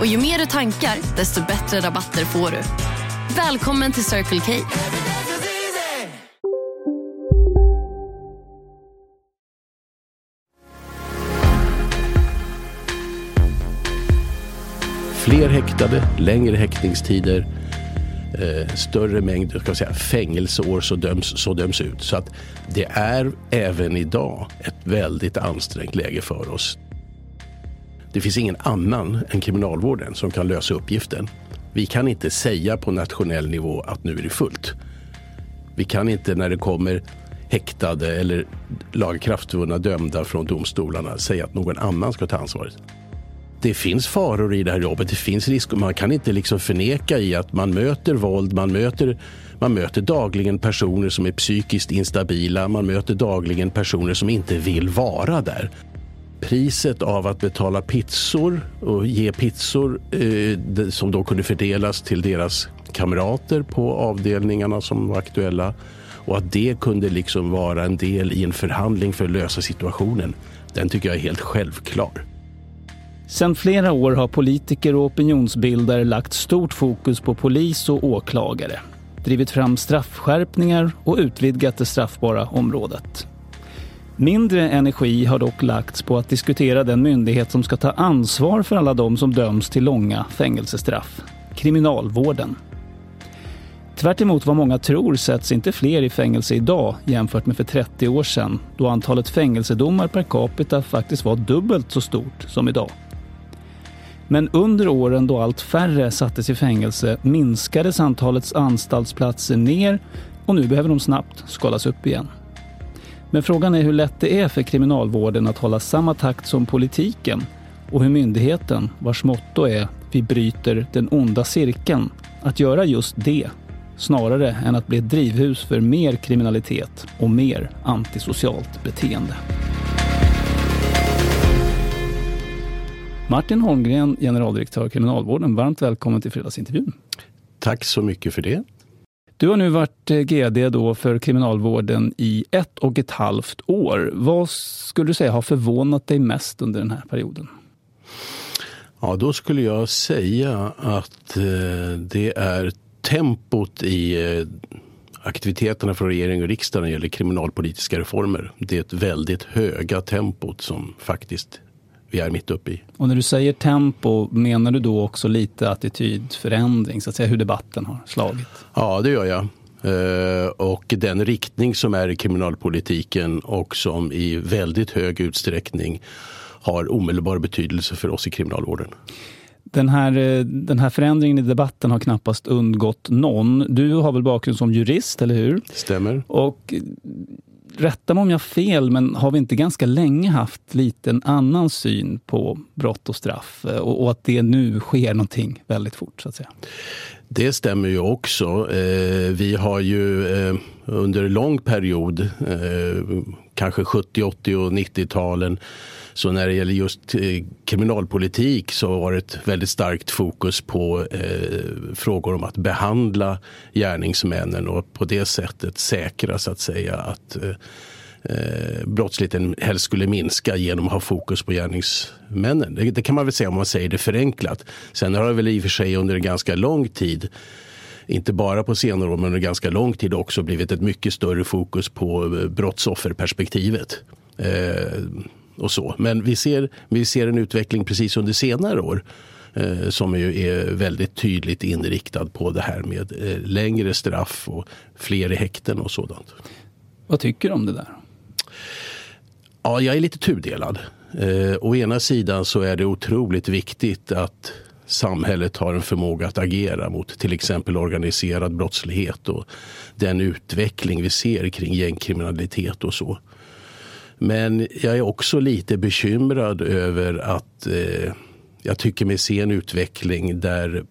Och ju mer du tankar, desto bättre rabatter får du. Välkommen till Circle K. Fler häktade, längre häktningstider, eh, större mängd ska säga, fängelseår så döms, så döms ut. Så att det är även idag ett väldigt ansträngt läge för oss. Det finns ingen annan än kriminalvården som kan lösa uppgiften. Vi kan inte säga på nationell nivå att nu är det fullt. Vi kan inte när det kommer häktade eller lagakraftvunna dömda från domstolarna säga att någon annan ska ta ansvaret. Det finns faror i det här jobbet. Det finns risker. Man kan inte liksom förneka i att man möter våld, man möter, man möter dagligen personer som är psykiskt instabila, man möter dagligen personer som inte vill vara där priset av att betala pizzor och ge pizzor eh, som då kunde fördelas till deras kamrater på avdelningarna som var aktuella och att det kunde liksom vara en del i en förhandling för att lösa situationen. Den tycker jag är helt självklar. Sedan flera år har politiker och opinionsbildare lagt stort fokus på polis och åklagare, drivit fram straffskärpningar och utvidgat det straffbara området. Mindre energi har dock lagts på att diskutera den myndighet som ska ta ansvar för alla de som döms till långa fängelsestraff, kriminalvården. Tvärt vad många tror sätts inte fler i fängelse idag jämfört med för 30 år sedan då antalet fängelsedomar per capita faktiskt var dubbelt så stort som idag. Men under åren då allt färre sattes i fängelse minskades antalet anstaltsplatser ner och nu behöver de snabbt skalas upp igen. Men frågan är hur lätt det är för kriminalvården att hålla samma takt som politiken och hur myndigheten, vars motto är “Vi bryter den onda cirkeln”, att göra just det snarare än att bli ett drivhus för mer kriminalitet och mer antisocialt beteende. Martin Holmgren, generaldirektör Kriminalvården, varmt välkommen till fredagsintervjun. Tack så mycket för det. Du har nu varit eh, GD då för Kriminalvården i ett och ett halvt år. Vad skulle du säga har förvånat dig mest under den här perioden? Ja, då skulle jag säga att eh, det är tempot i eh, aktiviteterna från regering och riksdag när det gäller kriminalpolitiska reformer. Det är ett väldigt höga tempot som faktiskt vi är mitt uppe i. Och när du säger tempo, menar du då också lite attitydförändring, så att säga hur debatten har slagit? Ja, det gör jag. Uh, och den riktning som är i kriminalpolitiken och som i väldigt hög utsträckning har omedelbar betydelse för oss i kriminalvården. Den här, eh, den här förändringen i debatten har knappast undgått någon. Du har väl bakgrund som jurist, eller hur? Stämmer. Och rätta mig om jag har fel, men har vi inte ganska länge haft lite en annan syn på brott och straff eh, och, och att det nu sker någonting väldigt fort så att säga? Det stämmer ju också. Eh, vi har ju eh, under lång period, eh, kanske 70, 80 och 90-talen, så när det gäller just eh, kriminalpolitik så har det ett väldigt starkt fokus på eh, frågor om att behandla gärningsmännen och på det sättet säkra så att säga att eh, eh, brottsligheten helst skulle minska genom att ha fokus på gärningsmännen. Det, det, kan man väl säga om man säger det förenklat. Sen har det väl i och för sig under en ganska lång tid inte bara på senare år men under ganska lång tid också blivit ett mycket större fokus på eh, brottsofferperspektivet. Eh, och så. Men vi ser, vi ser en utveckling precis under senare år eh, som är, är väldigt tydligt inriktad på det här med eh, längre straff och fler i häkten och sådant. Vad tycker du om det där? Ja, jag är lite tudelad. Eh, å ena sidan så är det otroligt viktigt att samhället har en förmåga att agera mot till exempel organiserad brottslighet och den utveckling vi ser kring gängkriminalitet och så. Men jag är också lite bekymrad över att eh, jag tycker mig se en utveckling där,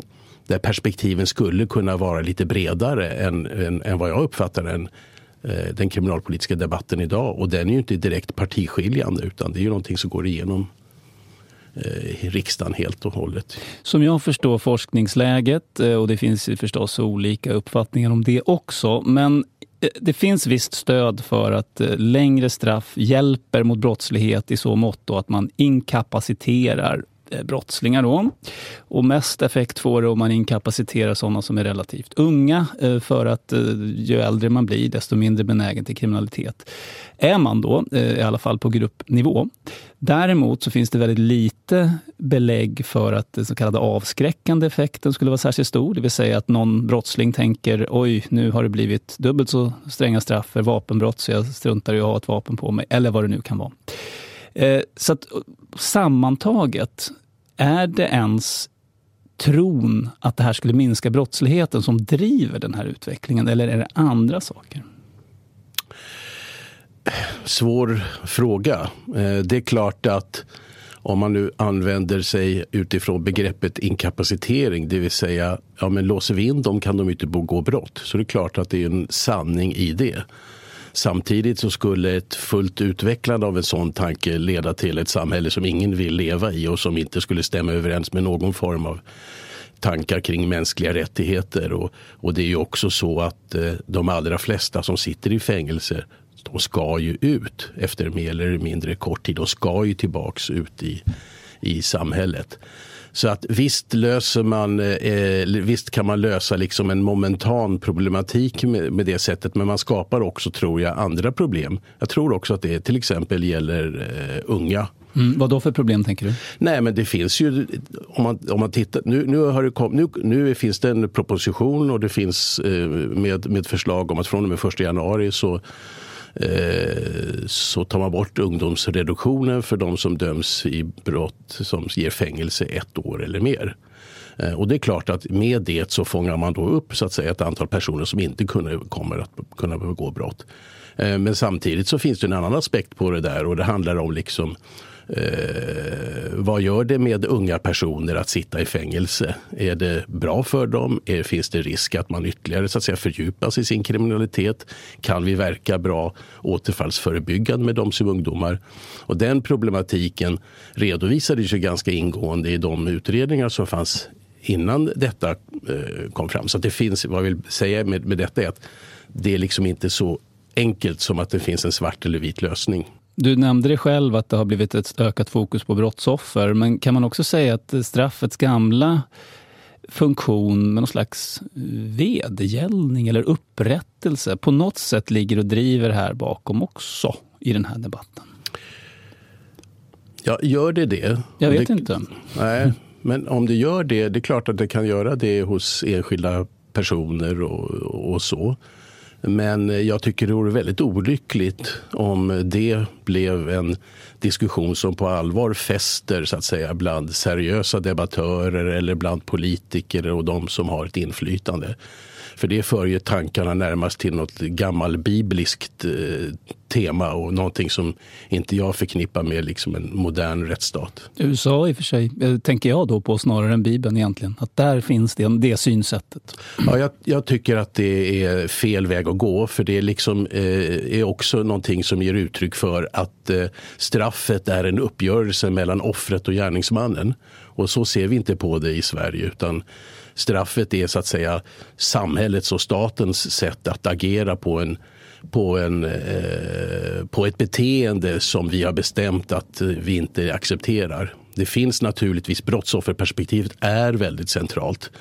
där perspektiven skulle kunna vara lite bredare än, än, än vad jag uppfattar den, eh, den kriminalpolitiska debatten idag. Och den är ju inte direkt partiskiljande utan det är ju någonting som går igenom eh, i riksdagen helt och hållet. Som jag förstår forskningsläget, eh, och det finns förstås olika uppfattningar om det också, men Eh, det finns visst stöd för att eh, längre straff hjälper mot brottslighet i så mått att man inkapaciterar Eh, brottslingar. Då. Och mest effekt får det om man inkapaciterar sådana som är relativt unga eh, för att eh, ju äldre man blir desto mindre benägen till kriminalitet är man då, i alla fall på gruppnivå. Däremot så finns det väldigt lite belägg för att den så kallade avskräckande effekten skulle vara särskilt stor. Det vill säga att någon brottsling tänker oj, nu har det blivit dubbelt så stränga straff för vapenbrott så jag struntar i att ha ett vapen på mig. Eller vad det nu kan vara. Eh, så att, sammantaget, är det ens tron att det här skulle minska brottsligheten som driver den här utvecklingen? Eller är det andra saker? svår fråga. Eh, det är klart att om man nu använder sig utifrån begreppet inkapacitering, det vill säga ja, men låser vi in dem kan de inte begå brott. Så det är klart att det är en sanning i det. Samtidigt så skulle ett fullt utvecklande av en sån tanke leda till ett samhälle som ingen vill leva i och som inte skulle stämma överens med någon form av tankar kring mänskliga rättigheter. Och, och det är ju också så att eh, de allra flesta som sitter i fängelse de ska ju ut efter mer eller mindre kort tid. De ska ju tillbaks ut i, i samhället. Så att visst, löser man, eh, visst kan man lösa liksom en momentan problematik med, med, det sättet men man skapar också, tror jag, andra problem. Jag tror också att det till exempel gäller eh, unga. Mm, vad då för problem tänker du? Nej men det finns ju, om man, om man tittar, nu, nu, har det kom, nu, nu finns det en proposition och det finns eh, med, med förslag om att från och med 1 januari så Eh, Eh, så tar man bort ungdomsreduktionen för de som döms i brott som ger fängelse ett år eller mer. Eh, och det är klart att med det så fångar man då upp så att säga, ett antal personer som inte kunde, kommer att kunna begå brott. Eh, men samtidigt så finns det en annan aspekt på det där och det handlar om liksom Eh, vad gör det med unga personer att sitta i fängelse? Är det bra för dem? Är, finns det risk att man ytterligare så att säga, fördjupas i sin kriminalitet? Kan vi verka bra återfallsförebyggande med dem som ungdomar? Och den problematiken redovisades ju ganska ingående i de utredningar som fanns innan detta eh, kom fram. Så det finns, vad jag vill säga med, med detta är att det är liksom inte så enkelt som att det finns en svart eller vit lösning. Du nämnde det själv att det har blivit ett ökat fokus på brottsoffer. Men kan man också säga att straffets gamla funktion med någon slags vedergällning eller upprättelse på något sätt ligger och driver här bakom också i den här debatten? Ja, gör det det? Jag vet det, inte. Nej, men om det gör det, det är klart att det kan göra det hos enskilda personer och, och så. Men eh, jag tycker det vore väldigt olyckligt om det blev en diskussion som på allvar fäster så att säga, bland seriösa debattörer eller bland politiker och de som har ett inflytande. För det för ju tankarna närmast till något gammalbibliskt eh, tema och någonting som inte jag förknippar med liksom en modern rättsstat. USA i och för sig, eh, tänker jag då på snarare än Bibeln egentligen. Att där finns det, det synsättet. Ja, jag, jag, tycker att det är fel väg att gå för det är, liksom, eh, är också någonting som ger uttryck för att eh, straffet är en uppgörelse mellan offret och gärningsmannen. Och så ser vi inte på det i Sverige utan straffet är så att säga samhällets och statens sätt att agera på en på, en, eh, på ett beteende som vi har bestämt att vi inte accepterar. Det finns naturligtvis, brottsofferperspektivet är väldigt centralt.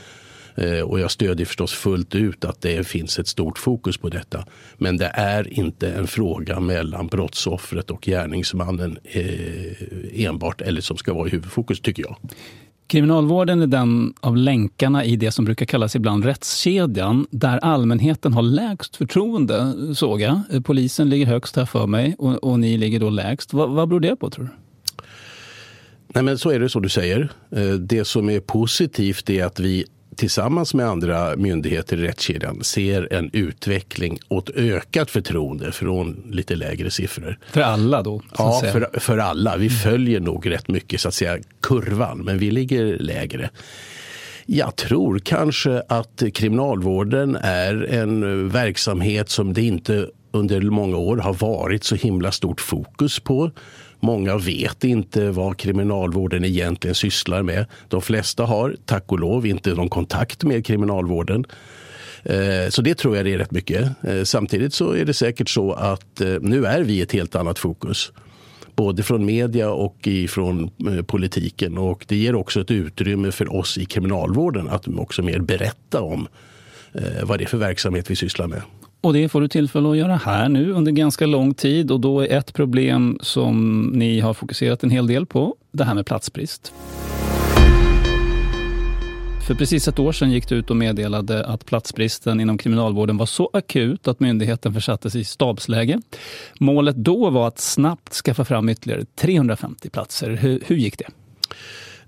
Eh, och jag stödjer förstås fullt ut att det finns ett stort fokus på detta. Men det är inte en fråga mellan brottsoffret och gärningsmannen eh, enbart, eller som ska vara i huvudfokus tycker jag. Kriminalvården är den av länkarna i det som brukar kallas ibland rättskedjan, där allmänheten har lägst förtroende, såg jag. Polisen ligger högst här för mig och, och ni ligger då lägst. Va, vad beror det på tror du? Nej, men så är det så du säger. Eh, det som är positivt är att vi tillsammans med andra myndigheter i rättskedjan ser en utveckling åt ökat förtroende från lite lägre siffror. För alla då? Ja, för, för alla. Vi följer nog rätt mycket så att säga kurvan, men vi ligger lägre. Jag tror kanske att kriminalvården är en verksamhet som det inte under många år har varit så himla stort fokus på. Många vet inte vad kriminalvården egentligen sysslar med. De flesta har, tack och lov, inte någon kontakt med kriminalvården. Eh, så det tror jag det är rätt mycket. Eh, samtidigt så är det säkert så att eh, nu är vi ett helt annat fokus. Både från media och från politiken. Och det ger också ett utrymme för oss i kriminalvården att också mer berätta om vad det är för verksamhet vi sysslar med. Och det får du tillfälle att göra här nu under ganska lång tid. Och då är ett problem som ni har fokuserat en hel del på, det här med platsbrist. För precis ett år sedan gick du ut och meddelade att platsbristen inom kriminalvården var så akut att myndigheten försattes i stabsläge. Målet då var att snabbt skaffa fram ytterligare 350 platser. Hur, hur gick det?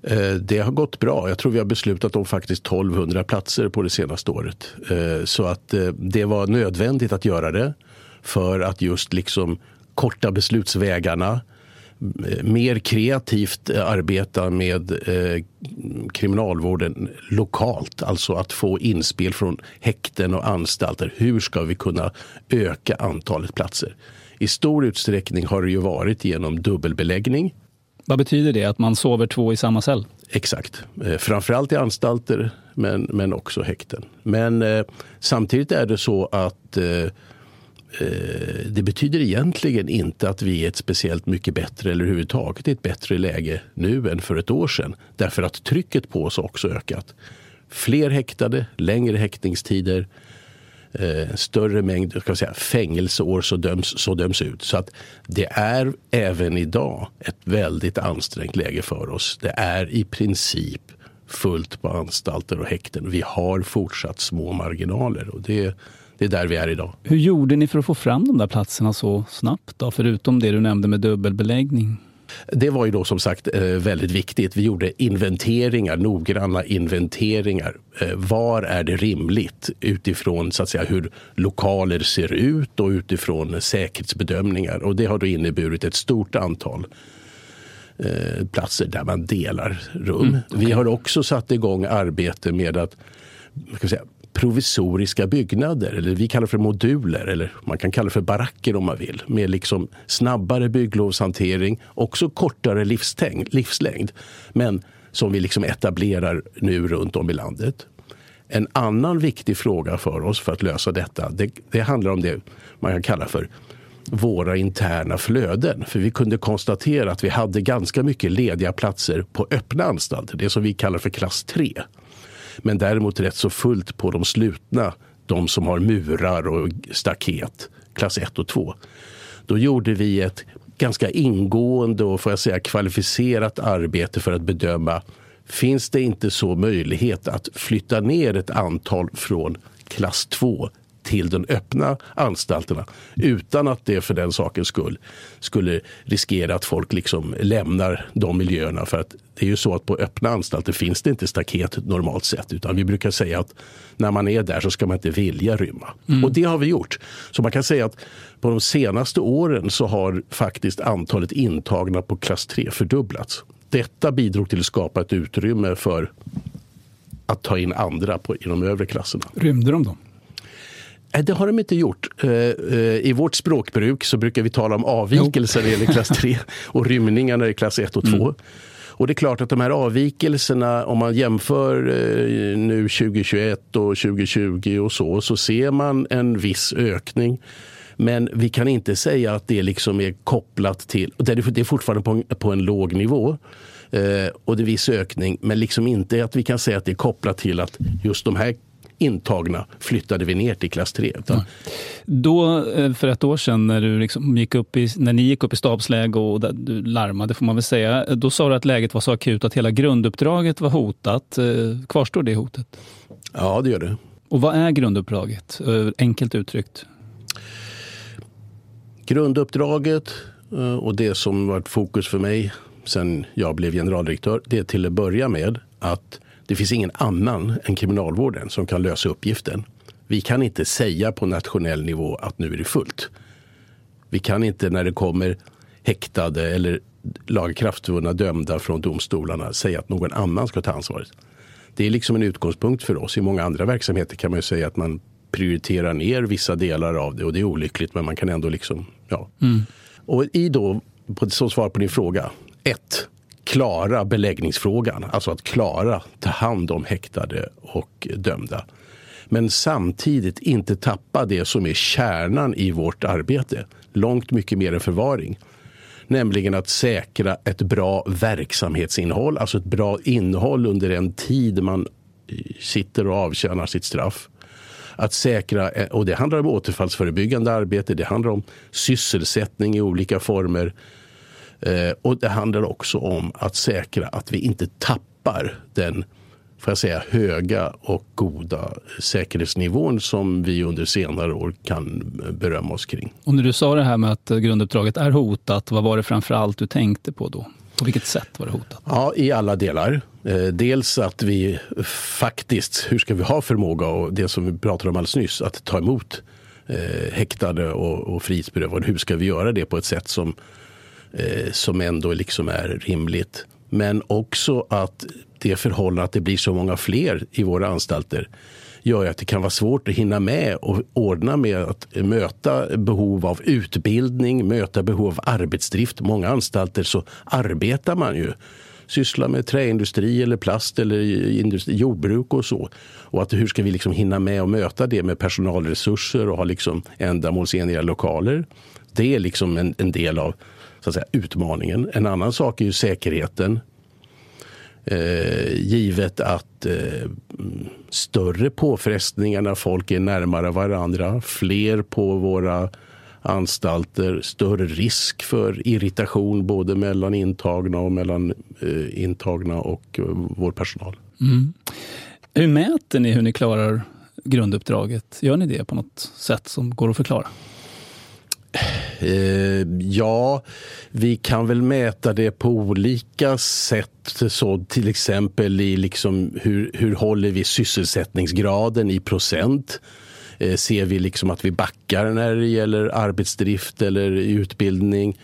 Eh, det har gått bra. Jag tror vi har beslutat om faktiskt 1200 platser på det senaste året. Eh, så att eh, det var nödvändigt att göra det för att just liksom korta beslutsvägarna mer kreativt arbeta med kriminalvården lokalt. Alltså att få inspel från häkten och anstalter. Hur ska vi kunna öka antalet platser? I stor utsträckning har det ju varit genom dubbelbeläggning vad betyder det, att man sover två i samma cell? Exakt. Eh, framförallt i anstalter, men, men också häkten. Men eh, samtidigt är det så att eh, eh det betyder egentligen inte att vi är ett speciellt mycket bättre eller överhuvudtaget ett bättre läge nu än för ett år sedan. Därför att trycket på oss också ökat. Fler häktade, längre häktningstider, eh, större mängd ska säga, fängelseår så döms, så döms ut. Så att det är även idag ett väldigt ansträngt läge för oss. Det är i princip fullt på anstalter och häkten. Vi har fortsatt små marginaler och det, det är där vi är idag. Hur gjorde ni för att få fram de där platserna så snabbt? Då? Förutom det du nämnde med dubbelbeläggning. Det var ju då som sagt eh, väldigt viktigt. Vi gjorde inventeringar, noggranna inventeringar. Eh, var är det rimligt utifrån så att säga, hur lokaler ser ut och utifrån säkerhetsbedömningar. Och det har då inneburit ett stort antal eh, platser där man delar rum. Mm, okay. Vi har också satt igång arbete med att ska säga, provisoriska byggnader, eller vi kallar för moduler, eller man kan kalla det för baracker om man vill, med liksom snabbare bygglovshantering, också kortare livslängd, men som vi liksom etablerar nu runt om i landet. En annan viktig fråga för oss för att lösa detta, det, det handlar om det man kan kalla för våra interna flöden. För vi kunde konstatera att vi hade ganska mycket lediga platser på öppna anstalter, det som vi kallar för klass 3. Men däremot rätt så fullt på de slutna, de som har murar och staket, klass 1 och 2. Då gjorde vi ett ganska ingående och får jag säga kvalificerat arbete för att bedöma finns det inte så möjlighet att flytta ner ett antal från klass 2 till de öppna anstalterna utan att det för den sakens skull skulle riskera att folk liksom lämnar de miljöerna. För att det är ju så att på öppna anstalter finns det inte staket normalt sett utan vi brukar säga att när man är där så ska man inte vilja rymma. Mm. Och det har vi gjort. Så man kan säga att på de senaste åren så har faktiskt antalet intagna på klass 3 fördubblats. Detta bidrog till att skapa ett utrymme för att ta in andra på, i de övre klasserna. Rymde de då? Nej, det har de inte gjort. Eh, eh, I vårt språkbruk så brukar vi tala om avvikelser när det gäller klass 3 och rymningar när det är klass 1 och 2. Mm. Och det är klart att de här avvikelserna, om man jämför eh, nu 2021 och 2020 och så, så ser man en viss ökning. Men vi kan inte säga att det liksom är kopplat till, det är fortfarande på en, på en låg nivå. Eh, och det är viss ökning, men liksom inte att vi kan säga att det är kopplat till att just de här intagna flyttade vi ner till klass 3. Ja. Då, eh, för ett år sedan, när, du liksom gick upp i, när ni gick upp i stabsläge och du larmade, får man väl säga, då sa du att läget var så akut att hela grunduppdraget var hotat. Eh, kvarstår det hotet? Ja, det gör det. Och vad är grunduppdraget, eh, enkelt uttryckt? Grunduppdraget och det som varit fokus för mig sen jag blev generaldirektör, det är till att börja med att det finns ingen annan än kriminalvården som kan lösa uppgiften. Vi kan inte säga på nationell nivå att nu är det fullt. Vi kan inte när det kommer häktade eller lagakraftvunna dömda från domstolarna säga att någon annan ska ta ansvaret. Det är liksom en utgångspunkt för oss. I många andra verksamheter kan man ju säga att man prioriterar ner vissa delar av det och det är olyckligt men man kan ändå liksom, ja. Mm. Och i då, som svar på din fråga, ett, klara beläggningsfrågan, alltså att klara ta hand om häktade och dömda. Men samtidigt inte tappa det som är kärnan i vårt arbete. Långt mycket mer än förvaring. Nämligen att säkra ett bra verksamhetsinnehåll, alltså ett bra innehåll under den tid man eh, sitter och avtjänar sitt straff. Att säkra, eh, och det handlar om återfallsförebyggande arbete, det handlar om sysselsättning i olika former. Eh, och det handlar också om att säkra att vi inte tappar den får jag säga, höga och goda säkerhetsnivån som vi under senare år kan berömma oss kring. Och när du sa det här med att grunduppdraget är hotat, vad var det framför allt du tänkte på då? På vilket sätt var det hotat? Ja, i alla delar. Eh, dels att vi faktiskt, hur ska vi ha förmåga och det som vi pratade om alldeles nyss, att ta emot eh, häktade och, och frihetsberövade. Hur ska vi göra det på ett sätt som, eh, som ändå liksom är rimligt? Men också att det förhållandet att det blir så många fler i våra anstalter gör att det kan vara svårt att hinna med och ordna med att möta behov av utbildning, möta behov av arbetsdrift. Många anstalter så arbetar man ju sysslar med träindustri eller plast eller industri, jordbruk och så. Och att hur ska vi liksom hinna med att möta det med personalresurser och ha liksom ändamålsenliga lokaler. Det är liksom en, en del av så att säga, utmaningen. En annan sak är ju säkerheten. Eh, givet att eh, större påfrestningar när folk är närmare varandra, fler på våra anstalter, större risk för irritation både mellan intagna och mellan eh, intagna och eh, vår personal. Mm. Hur mäter ni hur ni klarar grunduppdraget? Gör ni det på något sätt som går att förklara? Eh, ja, vi kan väl mäta det på olika sätt. Så till exempel i liksom hur, hur håller vi sysselsättningsgraden i procent? Eh, ser vi liksom att vi backar när det gäller arbetsdrift eller utbildning?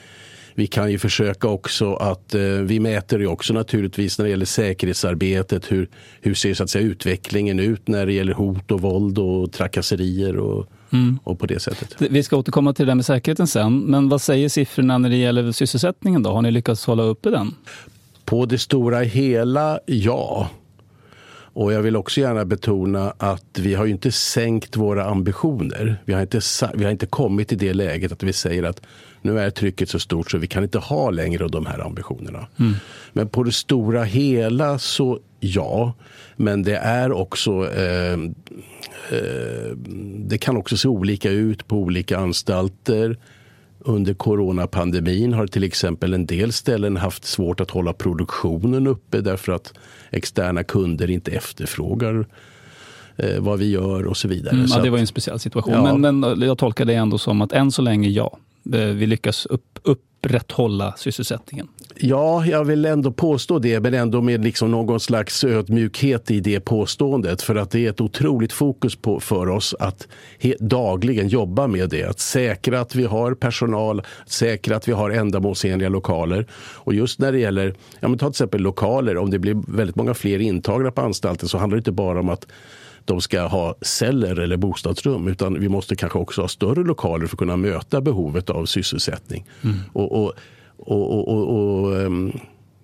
Vi kan ju försöka också att, eh, vi mäter ju också naturligtvis när det gäller säkerhetsarbetet, hur, hur ser så att säga, utvecklingen ut när det gäller hot och våld och trakasserier och, mm. och på det sättet. Vi ska återkomma till det där med säkerheten sen, men vad säger siffrorna när det gäller sysselsättningen då? Har ni lyckats hålla uppe den? På det stora hela, ja. Och jag vill också gärna betona att vi har inte sänkt våra ambitioner. Vi har inte, vi har inte kommit till det läget att vi säger att nu är trycket så stort så vi kan inte ha längre de här ambitionerna. Mm. Men på det stora hela så ja. Men det är också eh, eh, det kan också se olika ut på olika anstalter. Under coronapandemin har till exempel en del ställen haft svårt att hålla produktionen uppe därför att externa kunder inte efterfrågar eh, vad vi gör och så vidare. Mm, ja, det var en speciell situation. Ja. Men, men, jag tolkar det ändå som att än så länge ja, Eh, vi lyckas upp, upprätthålla sysselsättningen. Ja, jag vill ändå påstå det, men ändå med liksom någon slags ödmjukhet i det påståendet. För att det är ett otroligt fokus på, för oss att dagligen jobba med det. Att säkra att vi har personal, säkra att vi har ändamålsenliga lokaler. Och just när det gäller, ja men ta till exempel lokaler, om det blir väldigt många fler intagna på anstalten så handlar det inte bara om att de ska ha celler eller bostadsrum utan vi måste kanske också ha större lokaler för att kunna möta behovet av sysselsättning. Mm. och, och och, och, ehm,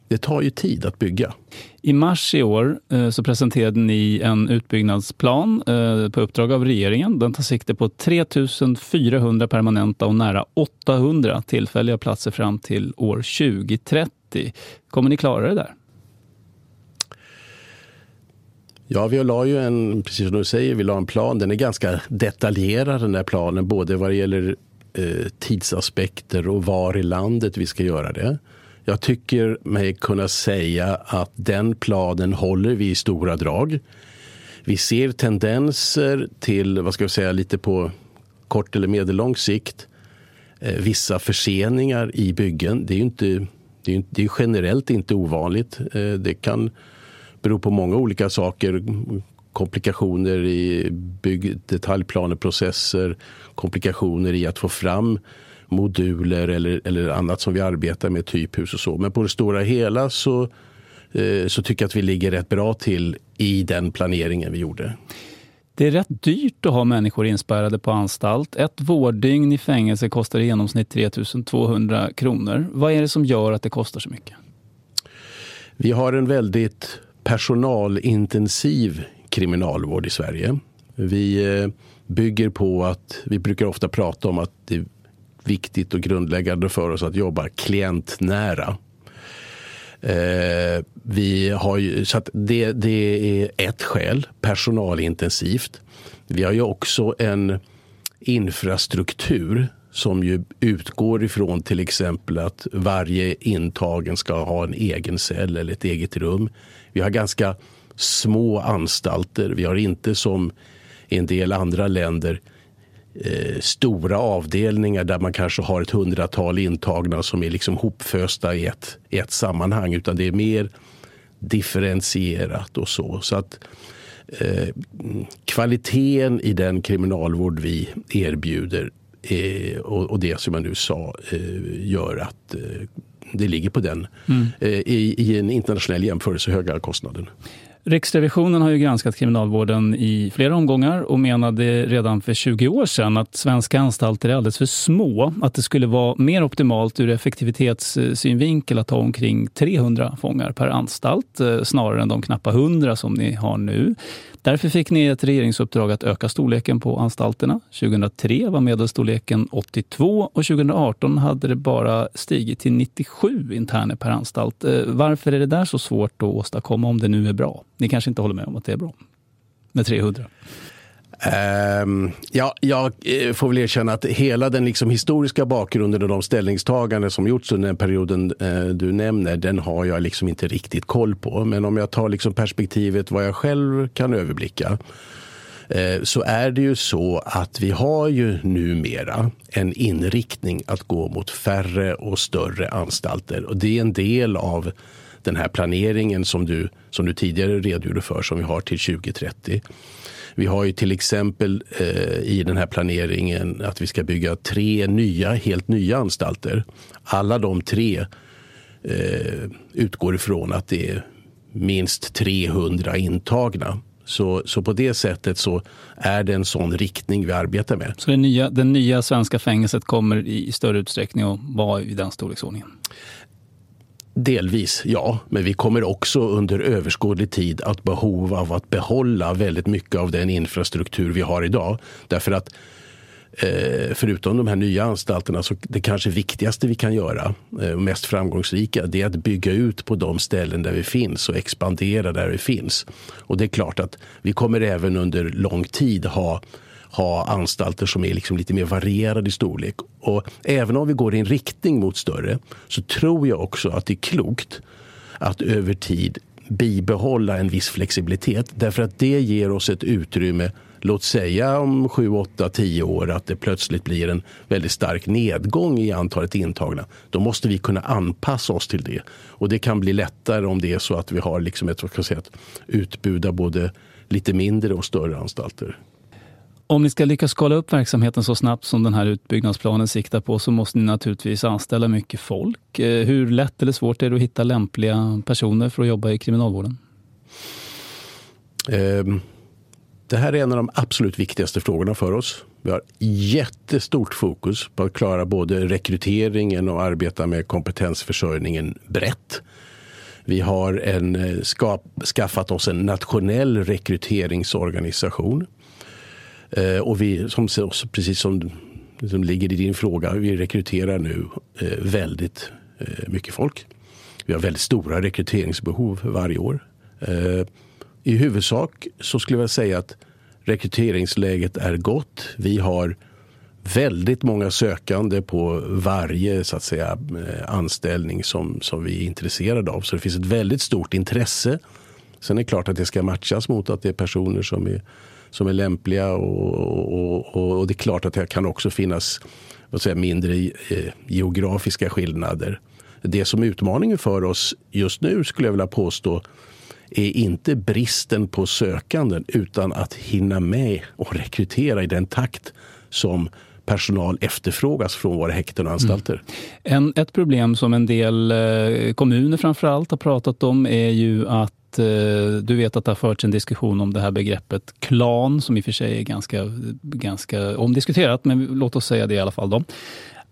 det tar ju tid att bygga. I mars i år eh, så presenterade ni en utbyggnadsplan eh, på uppdrag av regeringen. Den tar sikte på 3 400 permanenta och nära 800 tillfälliga platser fram till år 2030. Kommer ni klara det där? Ja, vi la ju en, precis som du säger, vi la en plan. Den är ganska detaljerad den där planen, både vad det gäller eh, tidsaspekter och var i landet vi ska göra det. Jag tycker mig kunna säga att den planen håller vi i stora drag. Vi ser tendenser till, vad ska jag säga, lite på kort eller medellång sikt. Eh, vissa förseningar i byggen. Det är ju inte Det är, det är generellt inte ovanligt. Eh, det kan bero på många olika saker. Komplikationer i bygg, detaljplaneprocesser, komplikationer i att få fram moduler eller, eller annat som vi arbetar med, typhus och så. Men på det stora hela så, eh, så tycker jag att vi ligger rätt bra till i den planeringen vi gjorde. Det är rätt dyrt att ha människor inspärrade på anstalt. Ett vårddygn i fängelse kostar i genomsnitt 3 200 kronor. Vad är det som gör att det kostar så mycket? Vi har en väldigt personalintensiv kriminalvård i Sverige. Vi eh, bygger på att, vi brukar ofta prata om att det är viktigt och grundläggande för oss att jobba klientnära. Eh, vi har ju, så det, det är ett skäl, personalintensivt. Vi har ju också en infrastruktur som ju utgår ifrån till exempel att varje intagen ska ha en egen cell eller ett eget rum. Vi har ganska små anstalter. Vi har inte som i en del andra länder eh, stora avdelningar där man kanske har ett hundratal intagna som är liksom hopfösta i ett, i ett sammanhang. Utan det är mer differentierat och så. Så att eh, kvaliteten i den kriminalvård vi erbjuder eh, och, och, det som jag nu sa eh, gör att eh, det ligger på den mm. Eh, i, i en internationell jämförelse höga kostnaden. Riksrevisionen har ju granskat kriminalvården i flera omgångar och menade redan för 20 år sedan att svenska anstalter är alldeles för små. Att det skulle vara mer optimalt ur effektivitetssynvinkel att ha omkring 300 fångar per anstalt eh, snarare än de knappa 100 som ni har nu. Därför fick ni ett regeringsuppdrag att öka storleken på anstalterna. 2003 var medelstorleken 82 och 2018 hade det bara stigit till 97 interner per anstalt. Eh, varför är det där så svårt att åstadkomma om det nu är bra? Ni kanske inte håller med om att det är bra med 300? Um, ehm, ja, jag eh, får väl erkänna att hela den liksom historiska bakgrunden och de ställningstaganden som gjorts under den perioden uh, du nämner, den har jag liksom inte riktigt koll på. Men om jag tar liksom perspektivet vad jag själv kan överblicka eh, så är det ju så att vi har ju numera en inriktning att gå mot färre och större anstalter. Och det är en del av den här planeringen som du, som du tidigare redogjorde för som vi har till 2030. Vi har ju till exempel eh, i den här planeringen att vi ska bygga tre nya, helt nya anstalter. Alla de tre eh, utgår ifrån att det är minst 300 intagna. Så, så på det sättet så är det en sån riktning vi arbetar med. Så det nya, det nya svenska fängelset kommer i större utsträckning att vara i den storleksordningen? Delvis, ja. Men vi kommer också under överskådlig tid att behov av att behålla väldigt mycket av den infrastruktur vi har idag. Därför att eh, förutom de här nya anstalterna så det kanske viktigaste vi kan göra, eh, mest framgångsrika, det är att bygga ut på de ställen där vi finns och expandera där vi finns. Och det är klart att vi kommer även under lång tid ha ha anstalter som är liksom lite mer varierade i storlek. Och även om vi går i en riktning mot större så tror jag också att det är klokt att över tid bibehålla en viss flexibilitet. Därför att det ger oss ett utrymme låt säga om 7, 8, 10 år att det plötsligt blir en väldigt stark nedgång i antalet intagna. Då måste vi kunna anpassa oss till det. Och det kan bli lättare om det är så att vi har liksom ett, vad ska säga, ett utbud av både lite mindre och större anstalter. Om ni ska lyckas skala upp verksamheten så snabbt som den här utbyggnadsplanen siktar på så måste ni naturligtvis anställa mycket folk. Eh, hur lätt eller svårt är det att hitta lämpliga personer för att jobba i kriminalvården? Ehm, det här är en av de absolut viktigaste frågorna för oss. Vi har jättestort fokus på att klara både rekryteringen och arbeta med kompetensförsörjningen brett. Vi har en, eh, skaffat oss en nationell rekryteringsorganisation Eh, och vi, som, precis som, som ligger i din fråga, vi rekryterar nu eh, väldigt eh, mycket folk. Vi har väldigt stora rekryteringsbehov varje år. Eh, I huvudsak så skulle jag säga att rekryteringsläget är gott. Vi har väldigt många sökande på varje så att säga, eh, anställning som, som vi är intresserade av. Så det finns ett väldigt stort intresse. Sen är det klart att det ska matchas mot att det är personer som är som är lämpliga. Och, och, och det är klart att det kan också finnas vad säger, mindre eh, geografiska skillnader. Det som är utmaningen för oss just nu skulle jag vilja påstå är inte bristen på sökanden utan att hinna med och rekrytera i den takt som personal efterfrågas från våra häkten och anstalter. Mm. En, ett problem som en del eh, kommuner framförallt har pratat om är ju att eh, du vet att det har förts en diskussion om det här begreppet klan som i och för sig är ganska, ganska omdiskuterat, men låt oss säga det i alla fall. Då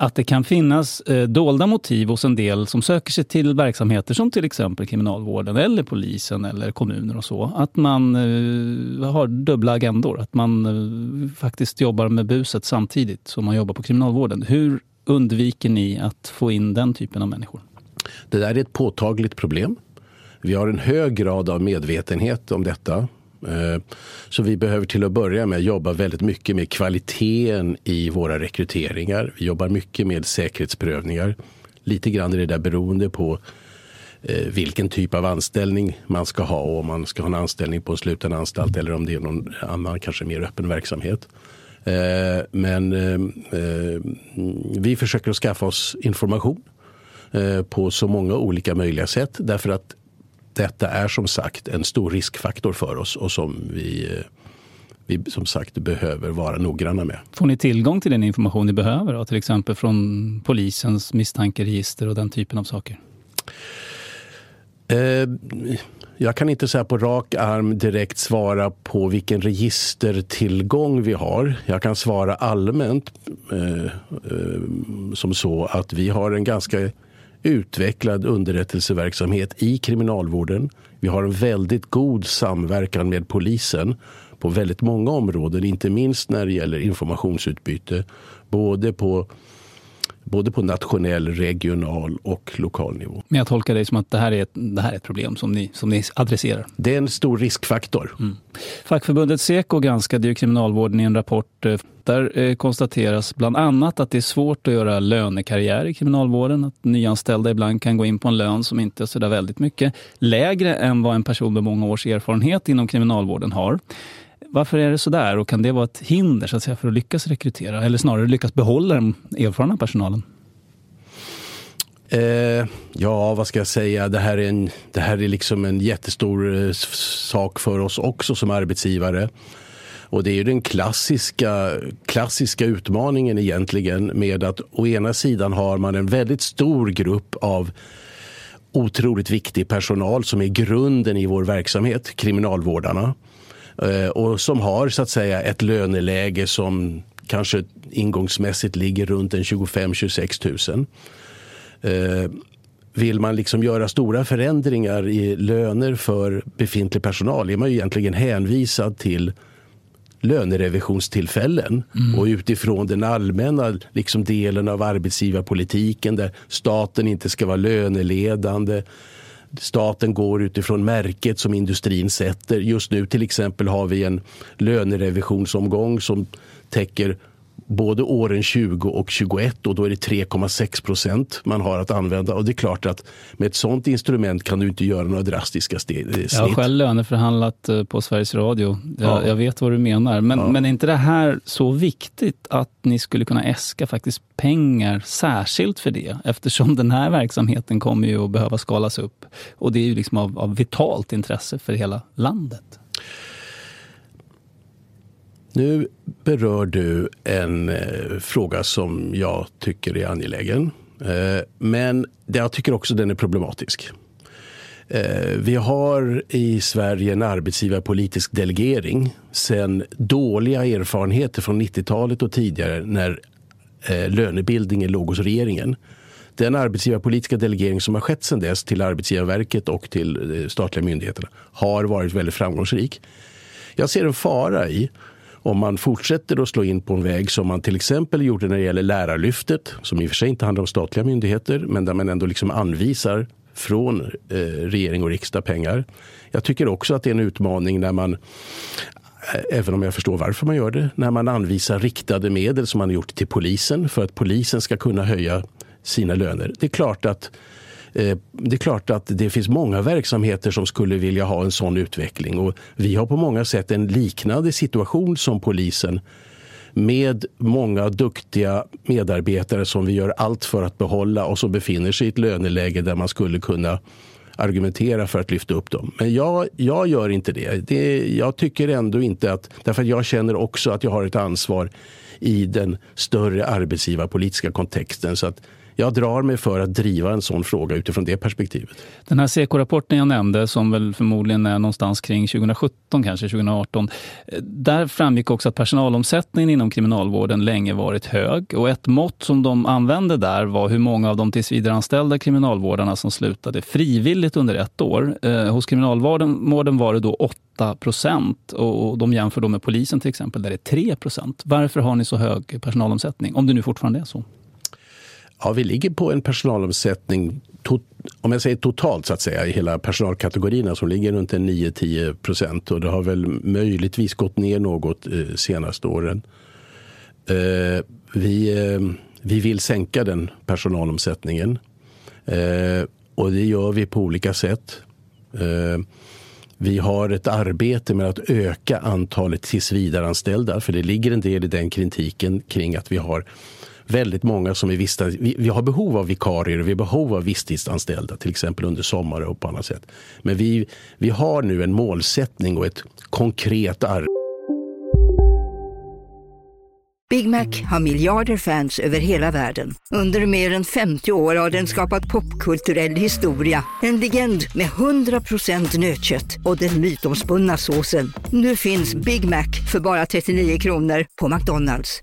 att det kan finnas eh, dolda motiv hos en del som söker sig till verksamheter som till exempel kriminalvården eller polisen eller kommuner och så. Att man eh, har dubbla agendor, att man eh, faktiskt jobbar med buset samtidigt som man jobbar på kriminalvården. Hur undviker ni att få in den typen av människor? Det där är ett påtagligt problem. Vi har en hög grad av medvetenhet om detta eh, så vi behöver till att börja med jobba väldigt mycket med kvaliteten i våra rekryteringar. Vi jobbar mycket med säkerhetsprövningar. Lite grann är det där beroende på eh, vilken typ av anställning man ska ha och om man ska ha en anställning på en sluten anstalt eller om det är någon annan, kanske mer öppen verksamhet. Eh, men vi försöker att skaffa oss information på så många olika möjliga sätt därför att detta är som sagt en stor riskfaktor för oss och som vi, eh, vi som sagt behöver vara noggranna med. Får ni tillgång till den information ni behöver? Då? Till exempel från polisens misstankeregister och den typen av saker? Eh, jag kan inte säga på rak arm direkt svara på vilken registertillgång vi har. Jag kan svara allmänt eh, eh, som så att vi har en ganska utvecklad underrättelseverksamhet i kriminalvården. Vi har en väldigt god samverkan med polisen på väldigt många områden, inte minst när det gäller informationsutbyte. Både på både på nationell, regional och lokal nivå. Men jag tolkar det som att det här är ett, det här är ett problem som ni, som ni adresserar? Det är en stor riskfaktor. Mm. Fackförbundet Seko granskade ju kriminalvården i en rapport. Där eh, konstateras bland annat att det är svårt att göra lönekarriär i kriminalvården. Att nyanställda ibland kan gå in på en lön som inte är så väldigt mycket lägre än vad en person med många års erfarenhet inom kriminalvården har. Varför är det så där och kan det vara ett hinder så att säga, för att lyckas rekrytera eller snarare lyckas behålla den erfarna personalen? Eh, ja, vad ska jag säga? Det här är, en, det här är liksom en jättestor eh, sak för oss också som arbetsgivare. Och det är ju den klassiska, klassiska utmaningen egentligen med att å ena sidan har man en väldigt stor grupp av otroligt viktig personal som är grunden i vår verksamhet, kriminalvårdarna. Eh, och som har så att säga ett löneläge som kanske ingångsmässigt ligger runt en 25-26 000. Eh, vill man liksom göra stora förändringar i löner för befintlig personal är man ju egentligen hänvisad till lönerevisionstillfällen mm. och utifrån den allmänna liksom delen av arbetsgivarpolitiken där staten inte ska vara löneledande staten går utifrån märket som industrin sätter. Just nu till exempel har vi en lönerevisionsomgång som täcker både åren 20 och 21 och då är det 3,6 procent man har att använda. Och det är klart att med ett sådant instrument kan du inte göra några drastiska snitt. Jag har själv löneförhandlat eh, på Sveriges Radio. Jag, ja. jag vet vad du menar. Men, ja. men är inte det här så viktigt att ni skulle kunna äska faktiskt pengar särskilt för det? Eftersom den här verksamheten kommer ju att behöva skalas upp. Och det är ju liksom av, av vitalt intresse för hela landet. Nu berör du en eh, fråga som jag tycker är angelägen. Eh, men jag tycker också den är problematisk. Eh, vi har i Sverige en arbetsgivarpolitisk delegering sen dåliga erfarenheter från 90-talet och tidigare när eh, lönebildningen låg hos regeringen. Den arbetsgivarpolitiska delegering som har skett sedan dess till Arbetsgivarverket och till eh, statliga myndigheterna har varit väldigt framgångsrik. Jag ser en fara i om man fortsätter att slå in på en väg som man till exempel gjorde när det gäller Lärarlyftet, som i och för sig inte handlar om statliga myndigheter, men där man ändå liksom anvisar från eh, regering och riksdag pengar. Jag tycker också att det är en utmaning när man eh, även om jag förstår varför man gör det, när man anvisar riktade medel som man har gjort till polisen för att polisen ska kunna höja sina löner. Det är klart att Eh, det är klart att det finns många verksamheter som skulle vilja ha en sån utveckling och vi har på många sätt en liknande situation som polisen med många duktiga medarbetare som vi gör allt för att behålla och som befinner sig i ett löneläge där man skulle kunna argumentera för att lyfta upp dem. Men jag, jag gör inte det. det. Jag tycker ändå inte att... Därför att jag känner också att jag har ett ansvar i den större arbetsgivarpolitiska kontexten. Så att jag drar mig för att driva en sån fråga utifrån det perspektivet. Den här Seko-rapporten jag nämnde, som väl förmodligen är någonstans kring 2017, kanske 2018. Eh, där framgick också att personalomsättningen inom kriminalvården länge varit hög. Och ett mått som de använde där var hur många av de tillsvidareanställda kriminalvårdarna som slutade frivilligt under ett år. Eh, hos kriminalvården var det då 8 procent och de jämför då med polisen till exempel där det är 3 procent. Varför har ni så hög personalomsättning? Om det nu fortfarande är så. Ja, vi ligger på en personalomsättning om jag säger totalt så att säga i hela personalkategorierna som ligger runt 9-10 procent och det har väl möjligtvis gått ner något eh, senaste åren. Eh, vi, eh, vi vill sänka den personalomsättningen eh, och det gör vi på olika sätt. Eh, vi har ett arbete med att öka antalet tillsvidareanställda för det ligger en del i den kritiken kring att vi har väldigt många som är vista, vi, vi, har behov av vikarier och vi har behov av visstidsanställda, till exempel under sommaren och på annat sätt. Men vi, vi har nu en målsättning och ett konkret arbete. Big Mac har miljarder fans över hela världen. Under mer än 50 år har den skapat popkulturell historia. En legend med 100% nötkött och den mytomspunna såsen. Nu finns Big Mac för bara 39 kronor på McDonalds.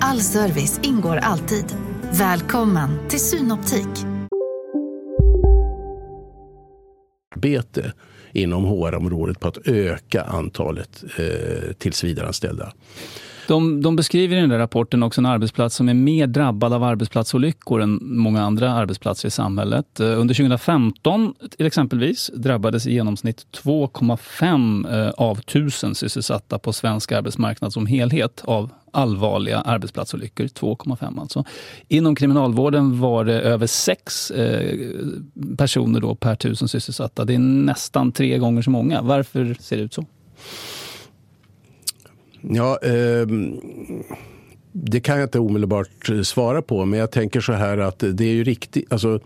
All service ingår alltid. Välkommen till Synoptik. Bete inom HR-området på att öka antalet eh, tillsvidareanställda. De, de beskriver i den där rapporten också en arbetsplats som är mer drabbad av arbetsplatsolyckor än många andra arbetsplatser i samhället. Eh, under 2015 till exempelvis drabbades i genomsnitt 2,5 eh, av tusen sysselsatta på svensk arbetsmarknad som helhet av allvarliga arbetsplatsolyckor. 2,5 alltså. Inom kriminalvården var det över sex eh, personer då per tusen sysselsatta. Det är nästan tre gånger så många. Varför ser det ut så? Ja, eh, det kan jag inte omedelbart svara på, men jag tänker så här att det är ju riktigt. Alltså,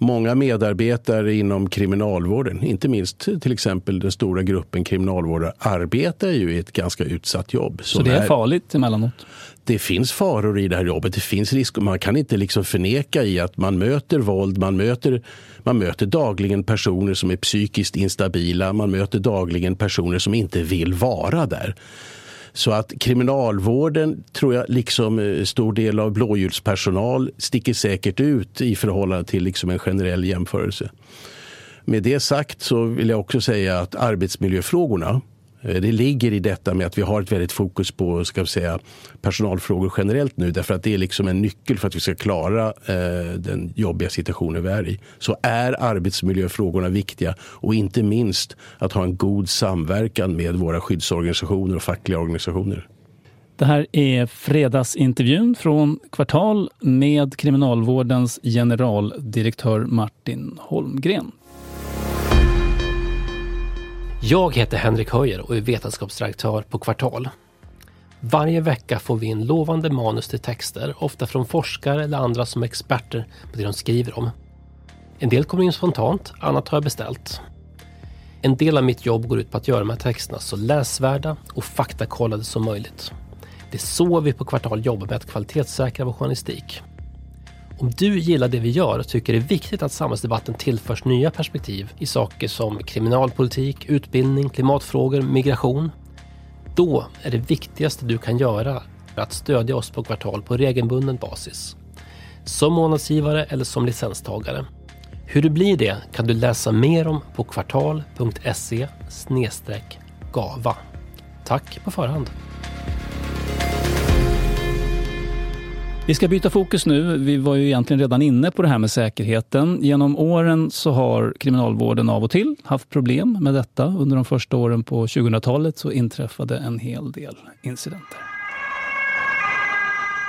många medarbetare inom kriminalvården, inte minst till exempel den stora gruppen kriminalvårdare, arbetar ju i ett ganska utsatt jobb. Så det är, är farligt emellanåt? Det finns faror i det här jobbet. Det finns risker. Man kan inte liksom förneka i att man möter våld, man möter, man möter dagligen personer som är psykiskt instabila, man möter dagligen personer som inte vill vara där. Så att kriminalvården, tror jag, liksom eh, stor del av blåljuspersonal sticker säkert ut i förhållande till liksom en generell jämförelse. Med det sagt så vill jag också säga att arbetsmiljöfrågorna Eh, det ligger i detta med att vi har ett väldigt fokus på ska säga, personalfrågor generellt nu därför att det är liksom en nyckel för att vi ska klara eh, den jobbiga situationen vi är i. Så är arbetsmiljöfrågorna viktiga och inte minst att ha en god samverkan med våra skyddsorganisationer och fackliga organisationer. Det här är fredagsintervjun från Kvartal med Kriminalvårdens generaldirektör Martin Holmgren. Jag heter Henrik Höjer och är vetenskapsredaktör på Kvartal. Varje vecka får vi in lovande manus till texter, ofta från forskare eller andra som är experter på det de skriver om. En del kommer in spontant, annat har jag beställt. En del av mitt jobb går ut på att göra de här texterna så läsvärda och faktakollade som möjligt. Det är så vi på Kvartal jobbar med att kvalitetssäkra vår journalistik. Om du gillar det vi gör och tycker det är viktigt att samhällsdebatten tillförs nya perspektiv i saker som kriminalpolitik, utbildning, klimatfrågor, migration. Då är det viktigaste du kan göra att stödja oss på Kvartal på regelbunden basis. Som månadsgivare eller som licenstagare. Hur det blir det kan du läsa mer om på kvartal.se gava. Tack på förhand. Vi ska byta fokus nu. Vi var ju egentligen redan inne på det här med säkerheten. Genom åren så har kriminalvården av och till haft problem med detta. Under de första åren på 2000-talet så inträffade en hel del incidenter.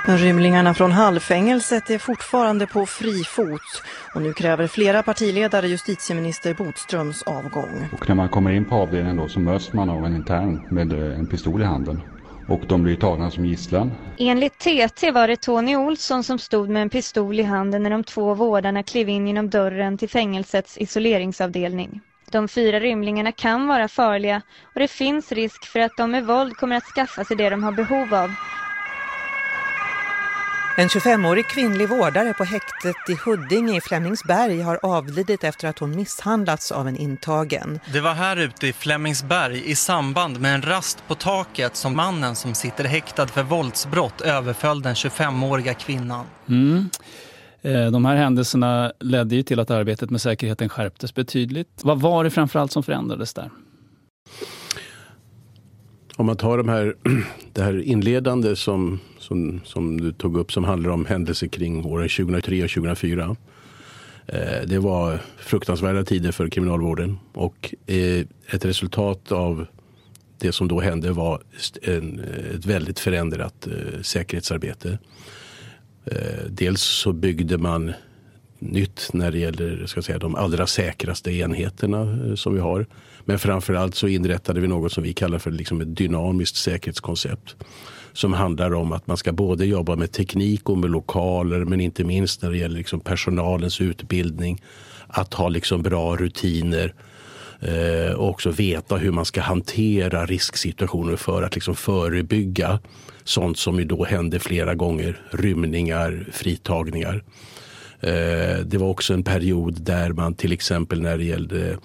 Rymlingarna från Hallfängelset är fortfarande på fri fot och nu kräver flera partiledare justitieminister Bodströms avgång. Och när man kommer in på avdelningen då så möts man av en intern med eh, en pistol i handen. Och de blir tagna som gisslan. Enligt TT var det Tony Olsson som stod med en pistol i handen när de två vårdarna klev in genom dörren till fängelsets isoleringsavdelning. De fyra rymlingarna kan vara farliga och det finns risk för att de med våld kommer att skaffa sig det de har behov av en 25-årig kvinnlig vårdare på häktet i Huddinge i Flemingsberg har avlidit efter att hon misshandlats av en intagen. Det var här ute i Flemingsberg i samband med en rast på taket som mannen som sitter häktad för våldsbrott överföll den 25-åriga kvinnan. Mm. Eh, de här händelserna ledde ju till att arbetet med säkerheten skärptes betydligt. Vad var det framförallt som förändrades där? Om man tar de här, det här inledande som, som, som du tog upp som handlar om händelser kring åren 2003 och 2004. Eh, det var fruktansvärda tider för kriminalvården och eh, ett resultat av det som då hände var en, ett väldigt förändrat eh, säkerhetsarbete. Eh, dels så byggde man nytt när det gäller ska säga, de allra säkraste enheterna eh, som vi har. Men framförallt så inrättade vi något som vi kallar för liksom ett dynamiskt säkerhetskoncept. Som handlar om att man ska både jobba med teknik och med lokaler men inte minst när det gäller liksom personalens utbildning. Att ha liksom bra rutiner eh, och också veta hur man ska hantera risksituationer för att liksom förebygga sånt som ju då hände flera gånger. Rymningar, fritagningar. Eh, det var också en period där man till exempel när det gällde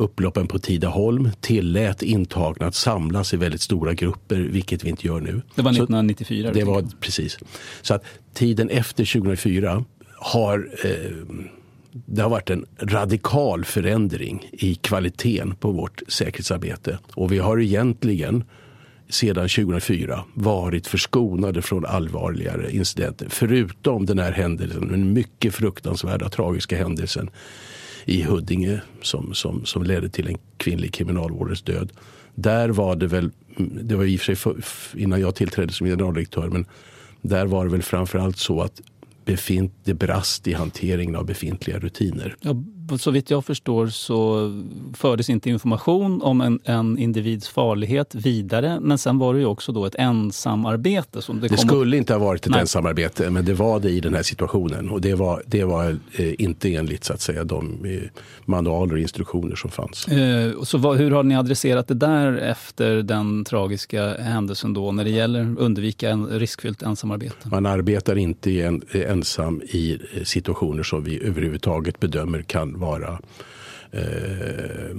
upploppen på Tidaholm tillät intagna att samlas i väldigt stora grupper, vilket vi inte gör nu. Det var 1994? Så det var precis. Så att tiden efter 2004 har eh, det har varit en radikal förändring i kvaliteten på vårt säkerhetsarbete. Och vi har egentligen sedan 2004 varit förskonade från allvarligare incidenter. Förutom den här händelsen, den mycket fruktansvärda tragiska händelsen i Huddinge som, som, som ledde till en kvinnlig kriminalvårdares död. Där var det väl, mm, det var i och för sig för, innan jag tillträdde som generaldirektör, men där var det väl framförallt så att befint, det brast i hanteringen av befintliga rutiner. Ja, så vitt jag förstår så fördes inte information om en, en individs farlighet vidare. Men sen var det ju också då ett ensamarbete. Som det, det skulle inte ha varit ett Nej. ensamarbete, men det var det i den här situationen. Och det var, det var eh, inte enligt så att säga, de eh, manualer och instruktioner som fanns. Eh, så vad, hur har ni adresserat det där efter den tragiska händelsen då när det gäller att undvika en riskfyllt ensamarbete? Man arbetar inte en, ensam i eh, situationer som vi överhuvudtaget bedömer kan vara eh,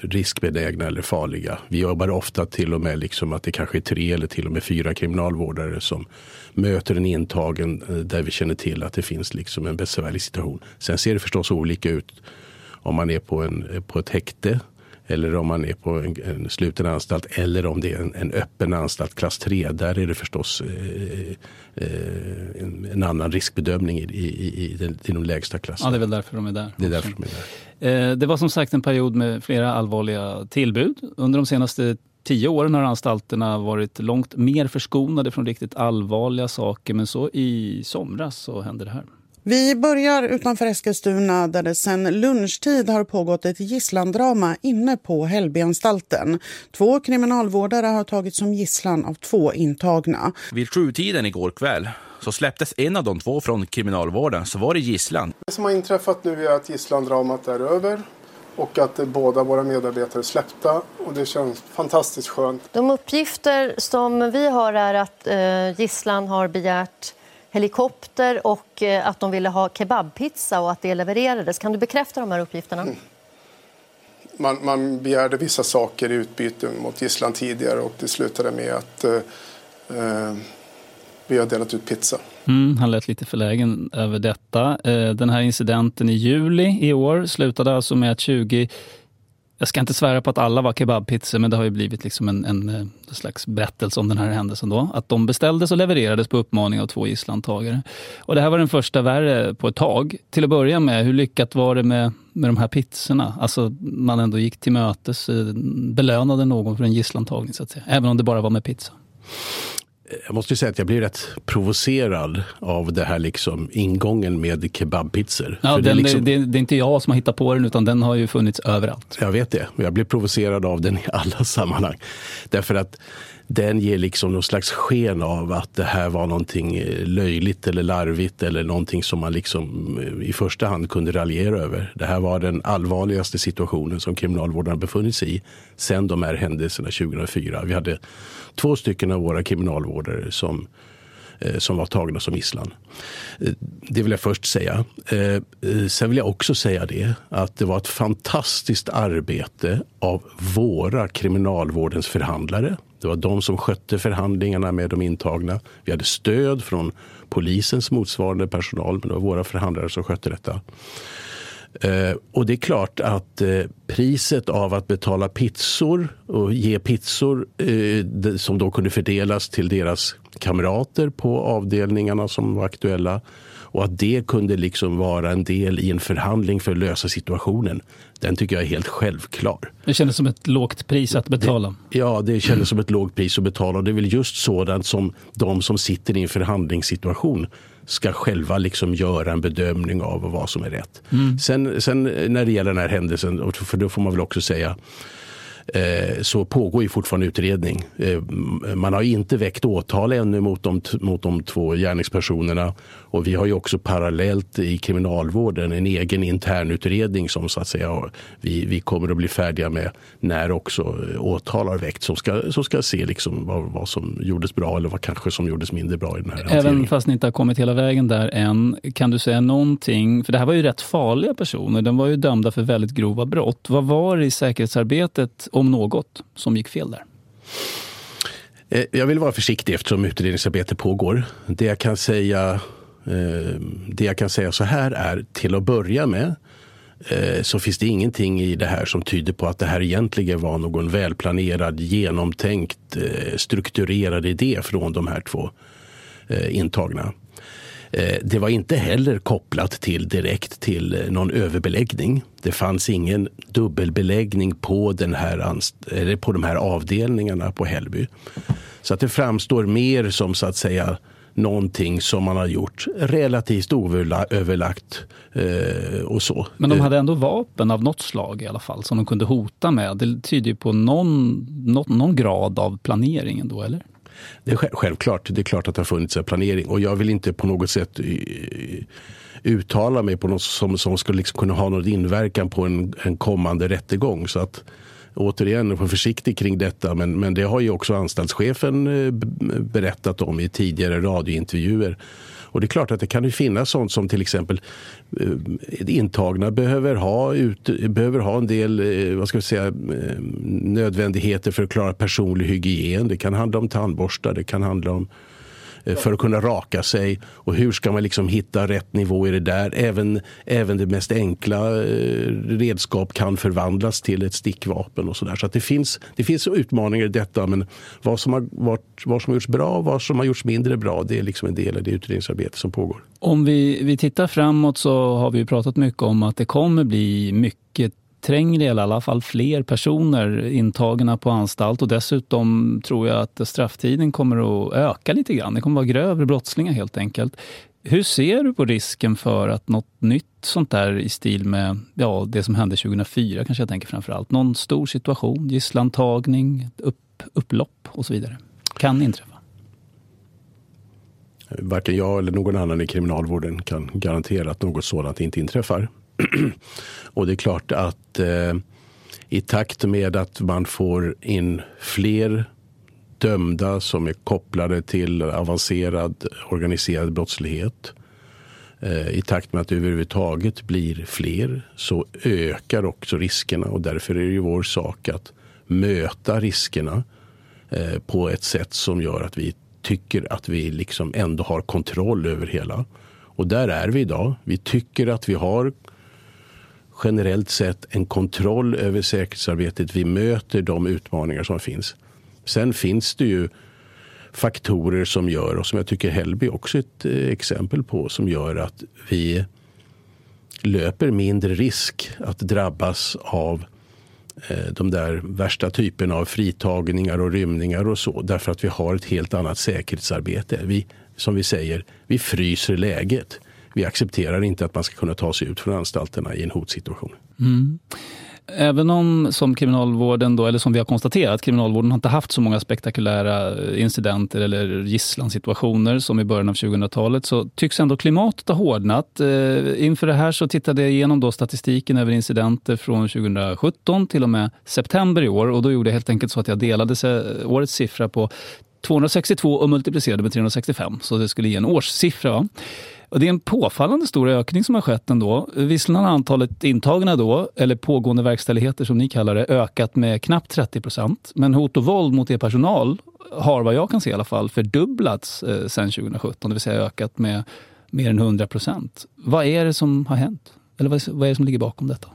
riskbenägna eller farliga. Vi jobbar ofta till och med liksom att det kanske är tre eller till och med fyra kriminalvårdare som möter en intagen eh, där vi känner till att det finns liksom en besvärlig situation. Sen ser det förstås olika ut om man är på, en, på ett häkte eller om man är på en, en sluten anstalt eller om det är en, en, öppen anstalt klass 3. Där är det förstås eh, eh, en, en, annan riskbedömning i, i, i, den, i de lägsta klasserna. Ja, det är väl därför de är där. Det är därför de är där. Eh, det var som sagt en period med flera allvarliga tillbud. Under de senaste tio åren har anstalterna varit långt mer förskonade från riktigt allvarliga saker. Men så i somras så hände det här. Vi börjar utanför Eskilstuna där det sedan lunchtid har pågått ett gisslandrama inne på Hällbyanstalten. Två kriminalvårdare har tagits som gisslan av två intagna. Vid sjutiden igår kväll så släpptes en av de två från kriminalvården så var det gisslan. Det som har inträffat nu är att gisslandramat är över och att båda våra medarbetare är släppta och det känns fantastiskt skönt. De uppgifter som vi har är att eh, gisslan har begärt helikopter och eh, att de ville ha kebabpizza och att det levererades. Kan du bekräfta de här uppgifterna? Mm. Man, man begärde vissa saker i utbyte mot gisslan tidigare och det slutade med att eh, eh, vi har delat ut pizza. Mm, han lät lite förlägen över detta. Eh, den här incidenten i juli i år slutade alltså med att 20 jag ska inte svära på att alla var kebabpizzor, men det har ju blivit liksom en, en, en, slags berättelse om den här händelsen. Då. Att de beställdes och levererades på uppmaning av två gisslantagare. Och det här var den första värre på ett tag. Till att börja med, hur lyckat var det med, med de här pizzorna? Alltså, man ändå gick till mötes, eh, belönade någon för en gisslantagning, så att säga. Även om det bara var med pizza. Jag måste säga att jag blir rätt provocerad av det här liksom ingången med kebabpizzor. Ja, det, är liksom... det, det, är inte jag som har hittat på den utan den har ju funnits överallt. Jag vet det. Jag blir provocerad av den i alla sammanhang. Därför att den ger liksom någon slags sken av att det här var någonting eh, löjligt eller larvigt eller någonting som man liksom eh, i första hand kunde raljera över. Det här var den allvarligaste situationen som kriminalvården har befunnit sig i sedan de här händelserna 2004. Vi hade två stycken av våra kriminalvårdare som eh, som var tagna som gisslan. Eh, det vill jag först säga. Eh, eh, sen vill jag också säga det att det var ett fantastiskt arbete av våra kriminalvårdens förhandlare det var de som skötte förhandlingarna med de intagna. Vi hade stöd från polisens motsvarande personal, men det var våra förhandlare som skötte detta. Eh, och det är klart att eh, priset av att betala pizzor och ge pizzor eh, som då kunde fördelas till deras kamrater på avdelningarna som var aktuella och att det kunde liksom vara en del i en förhandling för att lösa situationen. Den tycker jag är helt självklar. Det kändes som ett lågt pris att betala. Det, ja, det kändes som ett lågt pris att betala. Och det är väl just sådant som de som sitter i en förhandlingssituation ska själva liksom göra en bedömning av vad som är rätt. Mm. Sen, sen när det gäller den här händelsen, för då får man väl också säga Eh, så pågår ju fortfarande utredning. Eh, man har inte väckt åtal ännu mot de, mot de två gärningspersonerna. Och vi har ju också parallellt i kriminalvården en egen internutredning som så att säga vi, vi kommer att bli färdiga med när också åtal har väckts som ska, som ska se liksom vad, vad som gjordes bra eller vad kanske som gjordes mindre bra i den här hanteringen. Även fast ni inte har kommit hela vägen där än, kan du säga någonting? För det här var ju rätt farliga personer. De var ju dömda för väldigt grova brott. Vad var det i säkerhetsarbetet om något, som gick fel där? Eh, jag vill vara försiktig eftersom utredningsarbete pågår. Det jag kan säga, eh, Eh, det jag kan säga så här är till att börja med eh, så finns det ingenting i det här som tyder på att det här egentligen var någon välplanerad, genomtänkt, eh, strukturerad idé från de här två intagna. Det var inte heller kopplat till direkt till någon överbeläggning. Det fanns ingen dubbelbeläggning på, den här, eller på de här avdelningarna på Hällby. Så att det framstår mer som så att säga någonting som man har gjort relativt oöverlagt eh, och så. Men de hade ändå vapen av något slag i alla fall som de kunde hota med. Det tyder ju på någon, någon, någon grad av planering ändå, eller? Det är självklart. Det är klart att det har funnits en planering och jag vill inte på något sätt eh, uttala mig på något som, som skulle liksom kunna ha någon inverkan på en, en kommande rättegång. Så att återigen, vara försiktig kring detta. Men, men det har ju också anstaltschefen eh, berättat om i tidigare radiointervjuer. Och det är klart att det kan ju finnas sånt som till exempel eh, intagna behöver ha, ut, behöver ha en del eh, vad ska vi säga, eh, nödvändigheter för att klara personlig hygien. Det kan handla om tandborstar, det kan handla om Eh, Eh, för att kunna raka sig. Och hur ska man liksom hitta rätt nivå i det där? Även, även det mest enkla eh, redskap kan förvandlas till ett stickvapen och sådär. Så, så det, finns, det finns utmaningar i detta. Men vad som, har varit, vad som har gjorts bra och vad som har gjorts mindre bra, det är liksom en del av det utredningsarbete som pågår. Om vi, vi tittar framåt så har vi pratat mycket om att det kommer bli mycket trängre, eller i alla fall fler personer intagna på anstalt och dessutom tror jag att strafftiden kommer att öka lite grann. Det kommer att vara grövre brottslingar helt enkelt. Hur ser du på risken för att något nytt sånt där i stil med ja, det som hände 2004 kanske jag tänker framför allt. Någon stor situation, gisslantagning, upp, upplopp och så vidare kan inträffa? Varken jag eller någon annan i kriminalvården kan garantera att något sådant inte inträffar och det är klart att eh, i takt med att man får in fler dömda som är kopplade till avancerad organiserad brottslighet eh, i takt med att det överhuvudtaget blir fler så ökar också riskerna och därför är det ju vår sak att möta riskerna eh, på ett sätt som gör att vi tycker att vi liksom ändå har kontroll över hela. Och där är vi idag. Vi tycker att vi har generellt sett en kontroll över säkerhetsarbetet. Vi möter de utmaningar som finns. Sen finns det ju faktorer som gör, och som jag tycker Hällby också är ett eh, exempel på, som gör att vi löper mindre risk att drabbas av eh, de där värsta typerna av fritagningar och rymningar och så. Därför att vi har ett helt annat säkerhetsarbete. Vi, som vi säger, vi fryser läget. Vi accepterar inte att man ska kunna ta sig ut från anstalterna i en hotsituation. Mm. Även om, som kriminalvården då, eller som vi har konstaterat, kriminalvården har inte haft så många spektakulära eh, incidenter eller gisslansituationer som i början av 2000-talet, så tycks ändå klimatet ha hårdnat. Eh, inför det här så tittade jag igenom då statistiken över incidenter från 2017 till och med september i år och då gjorde jag helt enkelt så att jag delade eh, årets siffra på 262 och multiplicerade med 365, så det skulle ge en årssiffra. Och det är en påfallande stor ökning som har skett ändå. Visserligen har antalet intagna då, eller pågående verkställigheter som ni kallar det, ökat med knappt 30 procent. Men hot och våld mot er personal har vad jag kan se i alla fall fördubblats eh, sedan 2017, det vill säga ökat med mer än 100 procent. Vad är det som har hänt? Eller vad är det som ligger bakom detta?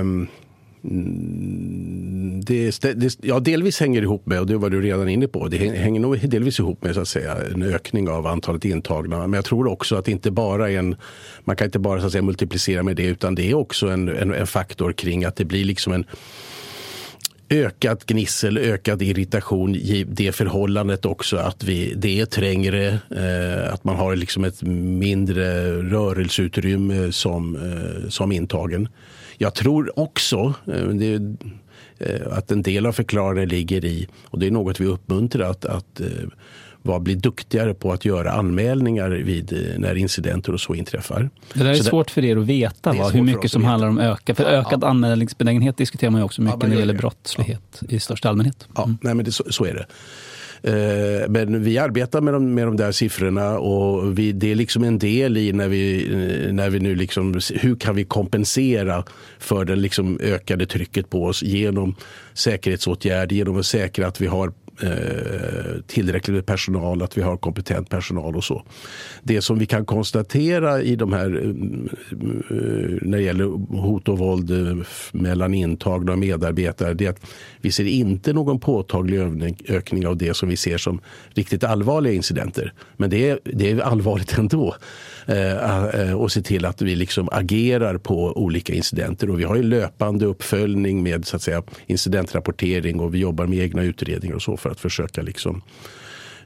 Um, Mm, det, det, ja, delvis hänger ihop med, och det var du redan inne på, det hänger nog delvis ihop med så att säga, en ökning av antalet intagna. Men jag tror också att inte bara en, man kan inte bara så att säga, multiplicera med det, utan det är också en, en, en faktor kring att det blir liksom en ökat gnissel, ökad irritation, i det förhållandet också att vi, det är trängre, eh, att man har liksom ett mindre rörelseutrymme som, eh, som intagen. Jag tror också eh, det, eh, att en del av förklaringen ligger i, och det är något vi uppmuntrar, att, att var, eh, bli duktigare på att göra anmälningar vid, när incidenter och så inträffar. Det där är så svårt det, för er att veta, va? hur mycket som handlar om ökad, för ökad ja. anmälningsbenägenhet diskuterar man ju också mycket ja, när det gäller brottslighet ja. i största allmänhet. Mm. Ja, nej, men det, så, så är det. Eh, men vi arbetar med de, med de där siffrorna och vi, det är liksom en del i när vi, eh, när vi nu liksom, hur kan vi kompensera för det liksom ökade trycket på oss genom säkerhetsåtgärder, genom att säkra att vi har Eh, tillräckligt med personal, att vi har kompetent personal och så. Det som vi kan konstatera i de här eh, eh när det gäller hot och våld eh, mellan intagna och medarbetare det är att vi ser inte någon påtaglig ökning av det som vi ser som riktigt allvarliga incidenter. Men det är, det är allvarligt ändå. Eh, eh, eh, och se till att vi liksom agerar på olika incidenter. Och vi har ju löpande uppföljning med så att säga, incidentrapportering och vi jobbar med egna utredningar och så för att försöka liksom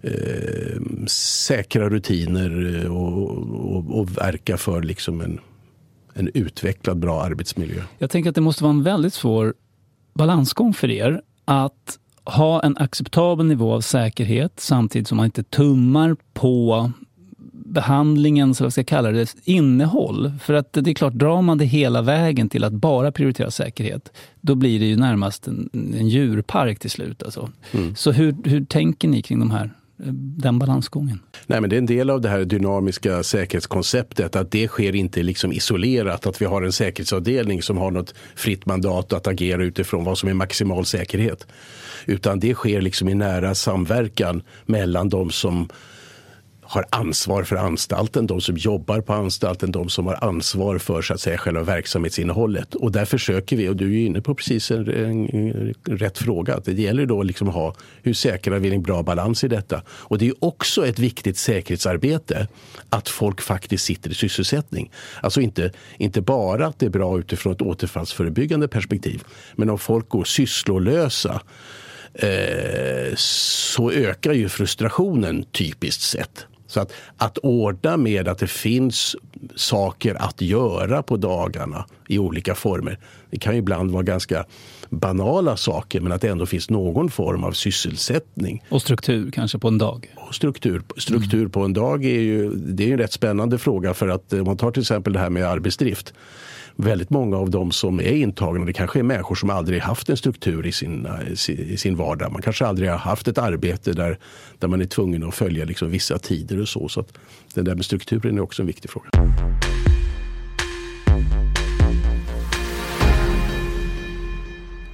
eh, säkra rutiner och, och, och, verka för liksom en, en utvecklad bra arbetsmiljö. Jag tänker att det måste vara en väldigt svår balansgång för er att ha en acceptabel nivå av säkerhet samtidigt som man inte tummar på behandlingens, eller vad ska jag kalla det, innehåll. För att det är klart, drar man det hela vägen till att bara prioritera säkerhet, då blir det ju närmast en, en djurpark till slut. Alltså. Mm. Så hur, hur tänker ni kring de här den balansgången? Nej, men det är en del av det här dynamiska säkerhetskonceptet. Att det sker inte liksom isolerat. Att vi har en säkerhetsavdelning som har något fritt mandat att agera utifrån vad som är maximal säkerhet. Utan det sker liksom i nära samverkan mellan de som har ansvar för anstalten, de som jobbar på anstalten, de som har ansvar för så att säga, själva verksamhetsinnehållet. Och där försöker vi, och du är inne på precis en, en, en rätt fråga, att det gäller då liksom att ha hur säkrar vi en bra balans i detta? Och det är också ett viktigt säkerhetsarbete att folk faktiskt sitter i sysselsättning. Alltså inte, inte bara att det är bra utifrån ett återfallsförebyggande perspektiv, men om folk går sysslolösa eh, så ökar ju frustrationen typiskt sett. Så att, att ordna med att det finns saker att göra på dagarna i olika former. Det kan ibland vara ganska banala saker men att det ändå finns någon form av sysselsättning. Och struktur kanske på en dag? Och struktur struktur mm. på en dag är ju, det är en rätt spännande fråga för att om man tar till exempel det här med arbetsdrift väldigt många av de som är intagna, det kanske är människor som aldrig haft en struktur i sin, i sin vardag. Man kanske aldrig har haft ett arbete där, där man är tvungen att följa liksom vissa tider och så. Så att det där med strukturen är också en viktig fråga.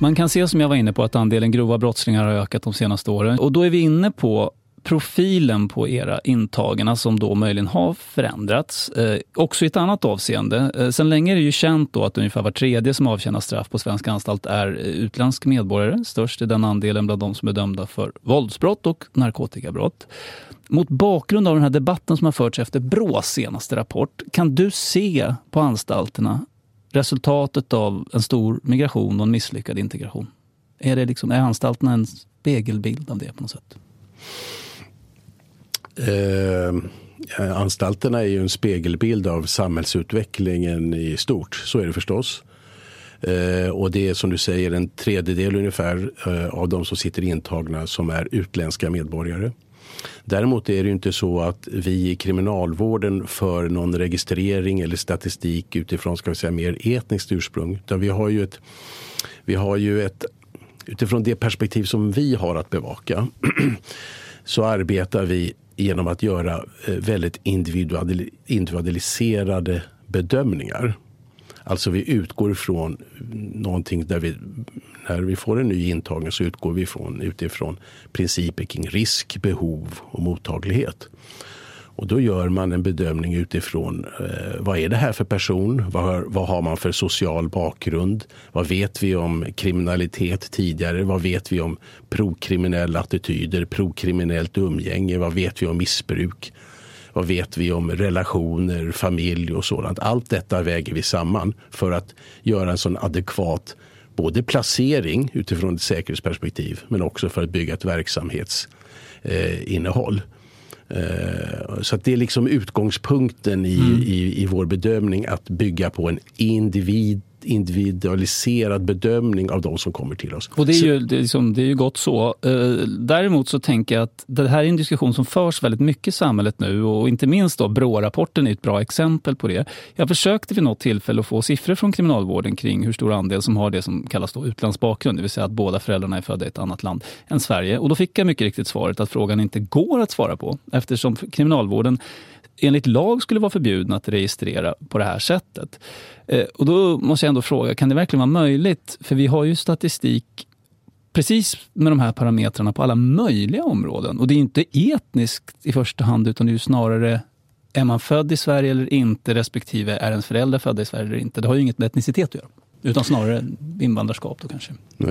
Man kan se som jag var inne på att andelen grova brottslingar har ökat de senaste åren. Och då är vi inne på profilen på era intagna som då möjligen har förändrats. Eh, också i ett annat avseende. Eh, sen länge är det ju känt då att ungefär var tredje som avtjänar straff på svensk anstalt är eh, utländsk medborgare. Störst är den andelen bland de som är dömda för våldsbrott och narkotikabrott. Mot bakgrund av den här debatten som har förts efter Brås senaste rapport, kan du se på anstalterna resultatet av en stor migration och en misslyckad integration? Är, det liksom, är anstalterna en spegelbild av det på något sätt? Eh, anstalterna är ju en spegelbild av samhällsutvecklingen i stort. Så är det förstås. Eh, och det är som du säger en tredjedel ungefär eh, av de som sitter intagna som är utländska medborgare. Däremot är det inte så att vi i kriminalvården för någon registrering eller statistik utifrån ska vi säga, mer etniskt ursprung. Utan vi har ju ett, vi har ju ett utifrån det perspektiv som vi har att bevaka så arbetar vi genom att göra eh, väldigt individualiserade bedömningar. Alltså vi utgår ifrån någonting där vi, när vi får en ny intagning så utgår vi ifrån, utifrån principer kring risk, behov och mottaglighet. Och då gör man en bedömning utifrån eh, vad är det här för person? Vad har, vad har man för social bakgrund? Vad vet vi om kriminalitet tidigare? Vad vet vi om prokriminella attityder, prokriminellt umgänge? Vad vet vi om missbruk? Vad vet vi om relationer, familj och sådant? Allt detta väger vi samman för att göra en sån adekvat både placering utifrån ett säkerhetsperspektiv men också för att bygga ett verksamhetsinnehåll. Eh, så det är liksom utgångspunkten i, mm. i, i vår bedömning att bygga på en individ individualiserad bedömning av de som kommer till oss. Och det är ju, det är liksom, det är ju gott så. Eh, däremot så tänker jag att det här är en diskussion som förs väldigt mycket i samhället nu och inte minst då Brå-rapporten är ett bra exempel på det. Jag försökte vid något tillfälle att få siffror från kriminalvården kring hur stor andel som har det som kallas då utlandsbakgrund, det vill säga att båda föräldrarna är födda i ett annat land än Sverige. Och då fick jag mycket riktigt svaret att frågan inte går att svara på eftersom kriminalvården enligt lag skulle vara förbjudna att registrera på det här sättet. Eh, och då måste jag ändå fråga, kan det verkligen vara möjligt? För vi har ju statistik precis med de här parametrarna på alla möjliga områden. Och det är inte etniskt i första hand, utan det är snarare är man född i Sverige eller inte, respektive är ens föräldrar födda i Sverige eller inte. Det har ju inget med etnicitet att göra. Utan snarare invandrarskap då kanske? Ja,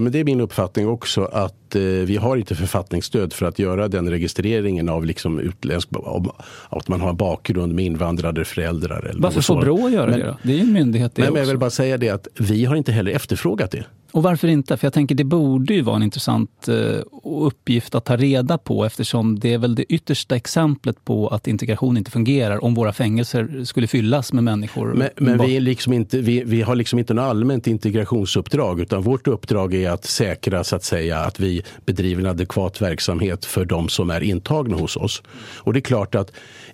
men det är min uppfattning också att eh, vi har inte författningsstöd för att göra den registreringen av liksom utländsk, att man har bakgrund med invandrade föräldrar. Eller Varför får Brå göra men, det då? Det är ju en myndighet det men, också. Jag vill bara säga det att vi har inte heller efterfrågat det. Och varför inte? För jag tänker det borde ju vara en intressant uh, uppgift att ta reda på eftersom det är väl det yttersta exemplet på att integration inte fungerar om våra fängelser skulle fyllas med människor. Men, men vi, liksom inte, vi, vi, har liksom inte något allmänt integrationsuppdrag utan vårt uppdrag är att säkra så att säga att vi bedriver en adekvat verksamhet för de som är intagna hos oss. Och det är klart att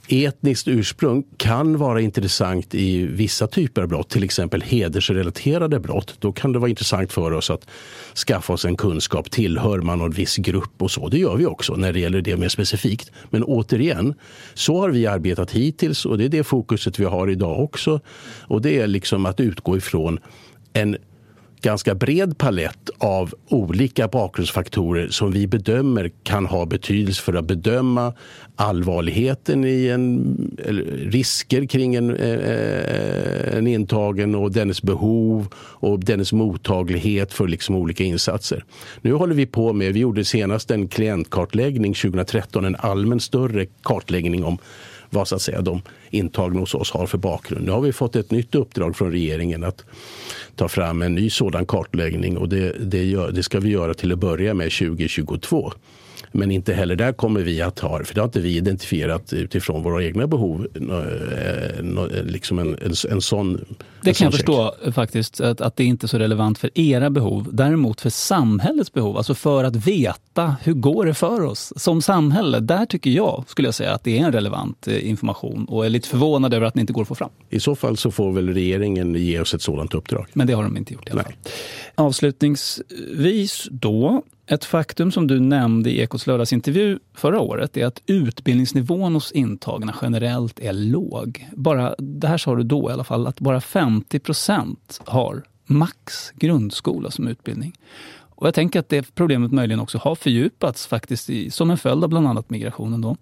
etniskt ursprung kan vara intressant i vissa typer av brott, till exempel hedersrelaterade brott. Då kan det vara intressant för oss att skaffa oss en kunskap. Tillhör man någon viss grupp och så? Det gör vi också när det gäller det mer specifikt. Men återigen, så har vi arbetat hittills och det är det fokuset vi har idag också. Och det är liksom att utgå ifrån en ganska bred palett av olika bakgrundsfaktorer som vi bedömer kan ha betydelse för att bedöma allvarligheten i en, risker kring en, eh, eh, en intagen och dennes behov och dennes mottaglighet för liksom olika insatser. Nu håller vi på med, vi gjorde senast en klientkartläggning 2013, en allmän större kartläggning om vad så att säga, de intagna hos oss har för bakgrund. Nu har vi fått ett nytt uppdrag från regeringen att ta fram en ny sådan kartläggning och det, det, gör, det ska vi göra till att börja med 2022. Men inte heller där kommer vi att ha, för det har inte vi identifierat utifrån våra egna behov, eh, liksom en, en, en sån Det kan jag förstå faktiskt, att, att det inte är så relevant för era behov. Däremot för samhällets behov, alltså för att veta hur går det för oss som samhälle. Där tycker jag, skulle jag säga, att det är en relevant eh, information och är lite förvånad över att ni inte går att få fram. I så fall så får väl regeringen ge oss ett sådant uppdrag. Men det har de inte gjort i alla fall. Avslutningsvis då, ett faktum som du nämnde i Ekots lördagsintervju förra året är att utbildningsnivån hos intagna generellt är låg. Bara, det här sa du då i alla fall, att bara 50 procent har max grundskola som utbildning. Och jag tänker att det problemet möjligen också har fördjupats faktiskt i, som en följd av bland annat migrationen. Då.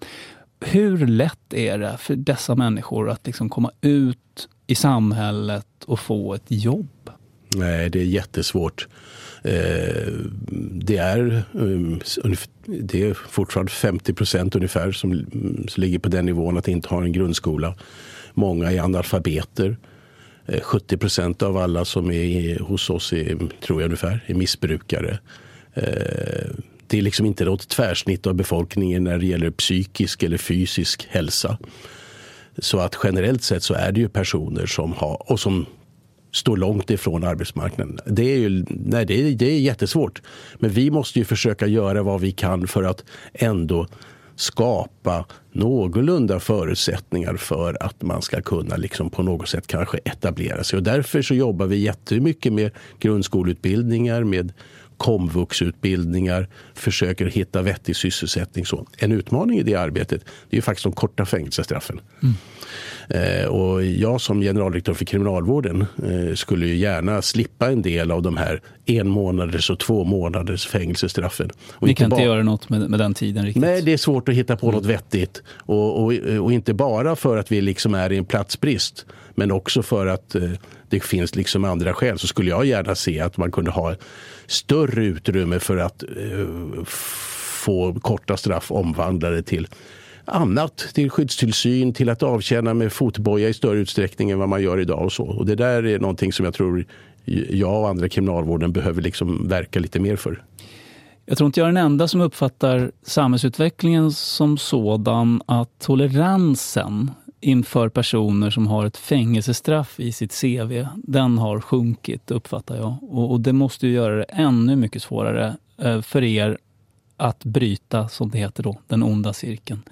Hur lätt är det för dessa människor att liksom komma ut i samhället och få ett jobb? Nej, det är jättesvårt. Eh, det är, eh, det är fortfarande 50 procent ungefär som, mm, som ligger på den nivån att inte ha en grundskola. Många är analfabeter. Eh, 70 procent av alla som är hos oss är, tror jag ungefär, är missbrukare. Det är liksom inte något tvärsnitt av befolkningen när det gäller psykisk eller fysisk hälsa. Så att generellt sett så är det ju personer som har, och som står långt ifrån arbetsmarknaden. Det är, ju, nej, det, är, det är jättesvårt. Men vi måste ju försöka göra vad vi kan för att ändå skapa någorlunda förutsättningar för att man ska kunna liksom på något sätt kanske etablera sig. Och därför så jobbar vi jättemycket med grundskoleutbildningar, med komvuxutbildningar, försöker hitta vettig sysselsättning. Så en utmaning i det arbetet det är faktiskt de korta fängelsestraffen. Mm. Eh, och jag som generaldirektör för kriminalvården eh, skulle ju gärna slippa en del av de här en månaders och två månaders fängelsestraffen. Och Ni kan inte göra något med, med, den tiden riktigt? Nej, det är svårt att hitta på mm. något vettigt. Och, och, och, inte bara för att vi liksom är i en platsbrist men också för att eh, det finns liksom andra skäl så skulle jag gärna se att man kunde ha större utrymme för att eh, få korta straff omvandlade till annat. Till skyddstillsyn, till att avtjäna med fotboja i större utsträckning än vad man gör idag. Och så. Och det där är någonting som jag tror jag och andra kriminalvården behöver liksom verka lite mer för. Jag tror inte jag är den enda som uppfattar samhällsutvecklingen som sådan att toleransen inför personer som har ett fängelsestraff i sitt CV, den har sjunkit uppfattar jag. Och, och det måste ju göra det ännu mycket svårare eh, för er att bryta, som det heter då, den onda cirkeln.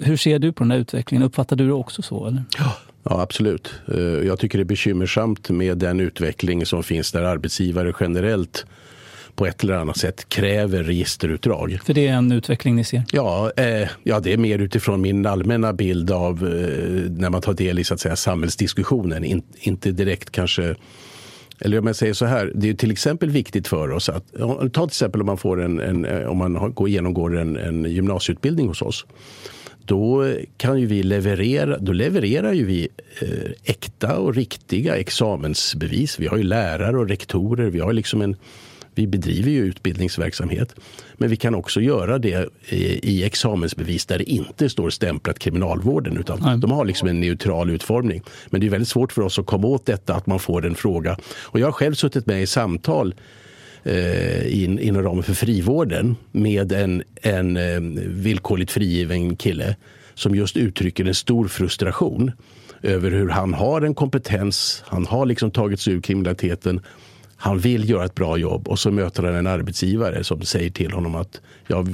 Hur ser du på den här utvecklingen? Uppfattar du det också så? Eller? Ja. Ja, absolut. Eh, jag tycker det är bekymmersamt med den utveckling som finns där arbetsgivare generellt på ett eller annat sätt kräver registerutdrag. För det är en utveckling ni ser? Ja, eh, ja det är mer utifrån min allmänna bild av eh, när man tar del i så att säga, samhällsdiskussionen. In, inte direkt kanske eller om jag säger så här, det är till exempel viktigt för oss att, ta till exempel om man, får en, en om man går, genomgår en, en gymnasieutbildning hos oss. Då kan ju vi leverera, då levererar ju vi eh, äkta och riktiga examensbevis. Vi har ju lärare och rektorer, vi har liksom en vi bedriver ju utbildningsverksamhet. Men vi kan också göra det i examensbevis där det inte står stämplat kriminalvården utan Nej. de har liksom en neutral utformning. Men det är väldigt svårt för oss att komma åt detta att man får en fråga. Och jag har själv suttit med i samtal eh, in, inom ramen för frivården med en, en eh, villkorligt frigiven kille som just uttrycker en stor frustration över hur han har en kompetens, han har liksom tagit sig ur kriminaliteten han vill göra ett bra jobb och så möter han en arbetsgivare som säger till honom att jag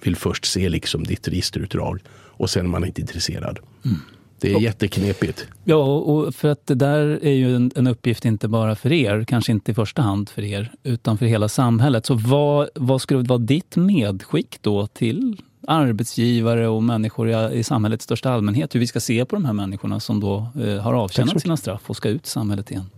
vill först se liksom ditt registerutdrag och sen är man inte intresserad. Mm. Det är och, jätteknepigt. Ja, och för att det där är ju en, en, uppgift inte bara för er, kanske inte i första hand för er, utan för hela samhället. Så vad, vad skulle vara ditt medskick då till arbetsgivare och människor i, i samhället i största allmänhet? Hur vi ska se på de här människorna som då eh, har avtjänat sina straff och ska ut i samhället igen?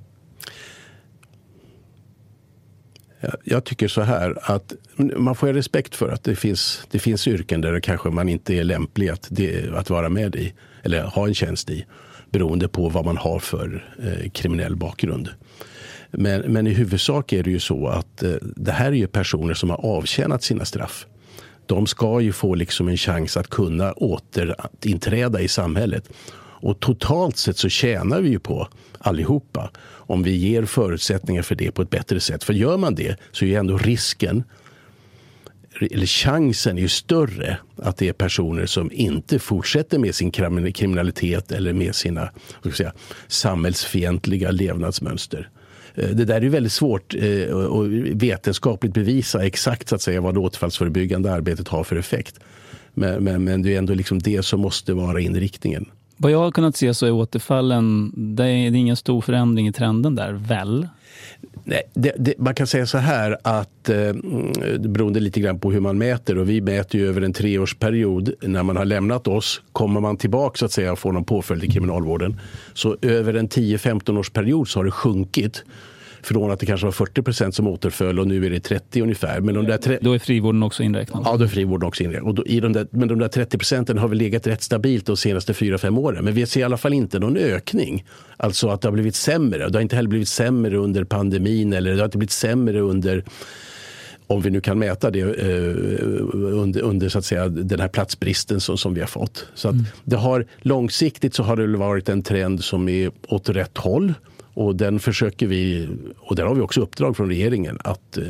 Jag tycker så här att man får ha respekt för att det finns, det finns yrken där det kanske man inte är lämplig att, det, att vara med i eller ha en tjänst i beroende på vad man har för eh, kriminell bakgrund. Men, men, i huvudsak är det ju så att eh, det här är ju personer som har avtjänat sina straff. De ska ju få liksom en chans att kunna återinträda i samhället. Och totalt sett så tjänar vi ju på allihopa om vi ger förutsättningar för det på ett bättre sätt. För gör man det så är ju ändå risken eller chansen är ju större att det är personer som inte fortsätter med sin kriminalitet eller med sina säga, samhällsfientliga levnadsmönster. Eh, det där är väldigt svårt eh, att vetenskapligt bevisa exakt så att säga, vad det återfallsförebyggande arbetet har för effekt. Men, men, men det är ändå liksom det som måste vara inriktningen. Vad jag har kunnat se så är återfallen, det är, ingen stor förändring i trenden där, väl? Nej, det, det, man kan säga så här att eh, mm, beroende lite grann på hur man mäter och vi mäter ju över en treårsperiod när man har lämnat oss. Kommer man tillbaka så att säga och får någon påföljd i kriminalvården så över en 10-15 års period så har det sjunkit från att det kanske var 40 procent som återföll och nu är det 30 ungefär. Men de där tre... Då är frivården också inräknad? Ja, då är frivården också inräknad. Och då, i de där, men de där 30 procenten har väl legat rätt stabilt de senaste 4-5 åren. Men vi ser i alla fall inte någon ökning. Alltså att det har blivit sämre. Det har inte heller blivit sämre under pandemin eller det har inte blivit sämre under om vi nu kan mäta det eh, under, under så att säga, den här platsbristen som, som vi har fått. Så att mm. det har, långsiktigt så har det varit en trend som är åt rätt håll och den försöker vi, och där har vi också uppdrag från regeringen att eh,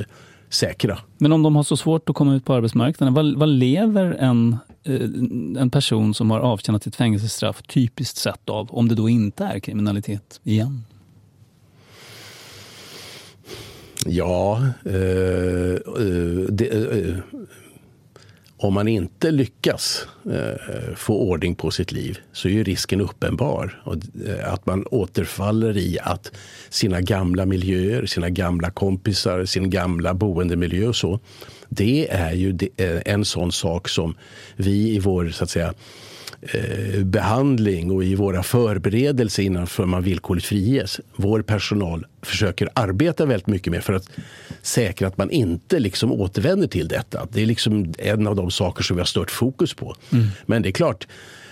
säkra. Men om de har så svårt att komma ut på arbetsmarknaden, vad, vad lever en, eh, en person som har avtjänat ett fängelsestraff typiskt sett av, om det då inte är kriminalitet igen? Ja, eh, eh, det, eh, om man inte lyckas eh, få ordning på sitt liv så är ju risken uppenbar. Och, eh, att man återfaller i att sina gamla miljöer, sina gamla kompisar, sin gamla boendemiljö och så. Det är ju eh, en sån sak som vi i vår så att säga, Eh, behandling och i våra förberedelser innan man villkorligt friges. Vår personal försöker arbeta väldigt mycket med för att säkra att man inte liksom återvänder till detta. Det är liksom en av de saker som vi har stört fokus på. Mm. Men det är klart,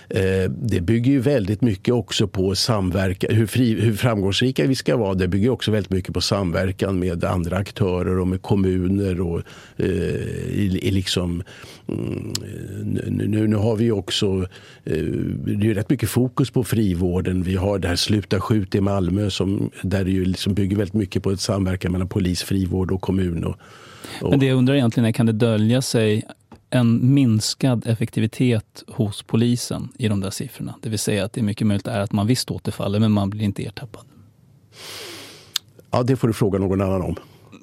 Eh, det bygger ju väldigt mycket också på samverkan, hur, fri, hur framgångsrika vi ska vara. Det bygger också väldigt mycket på samverkan med andra aktörer och med kommuner. Och, eh, i, i liksom, mm, eh, nu, nu har vi också, eh, det är rätt mycket fokus på frivården. Vi har det här Sluta skjut i Malmö som, där det ju liksom bygger väldigt mycket på ett samverkan mellan polis, frivård och kommun. Och, och... Men det jag undrar egentligen är, kan det dölja sig en minskad effektivitet hos polisen i de där siffrorna. Det vill säga att det är mycket möjligt är att man visst återfaller men man blir inte ertappad. Ja, det får du fråga någon annan om.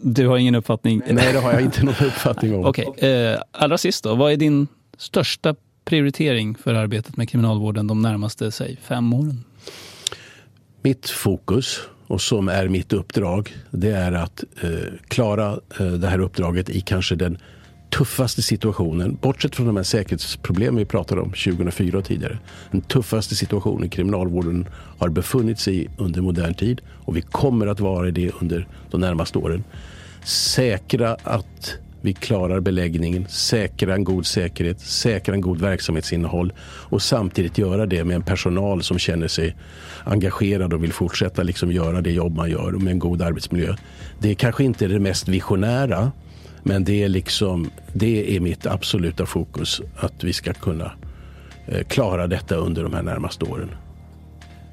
Du har ingen uppfattning? Nej, det har jag inte någon uppfattning om. Okej, okay. eh, allra sist då. Vad är din största prioritering för arbetet med kriminalvården de närmaste, säg, fem åren? Mitt fokus och som är mitt uppdrag, det är att eh, klara eh, det här uppdraget i kanske den tuffaste situationen, bortsett från de här säkerhetsproblemen vi pratade om 2004 och tidigare. Den tuffaste situationen kriminalvården har befunnit sig i under modern tid och vi kommer att vara i det under de närmaste åren. Säkra att vi klarar beläggningen, säkra en god säkerhet, säkra en god verksamhetsinnehåll och samtidigt göra det med en personal som känner sig engagerad och vill fortsätta liksom göra det jobb man gör och med en god arbetsmiljö. Det är kanske inte det mest visionära men det är, liksom, det är mitt absoluta fokus att vi ska kunna eh, klara detta under de här närmaste åren.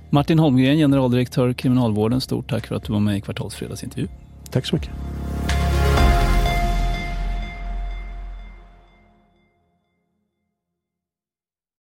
Martin Holmgren, generaldirektör Kriminalvården, stort tack för att du var med i Kvartalsfredagsintervju. Tack så mycket.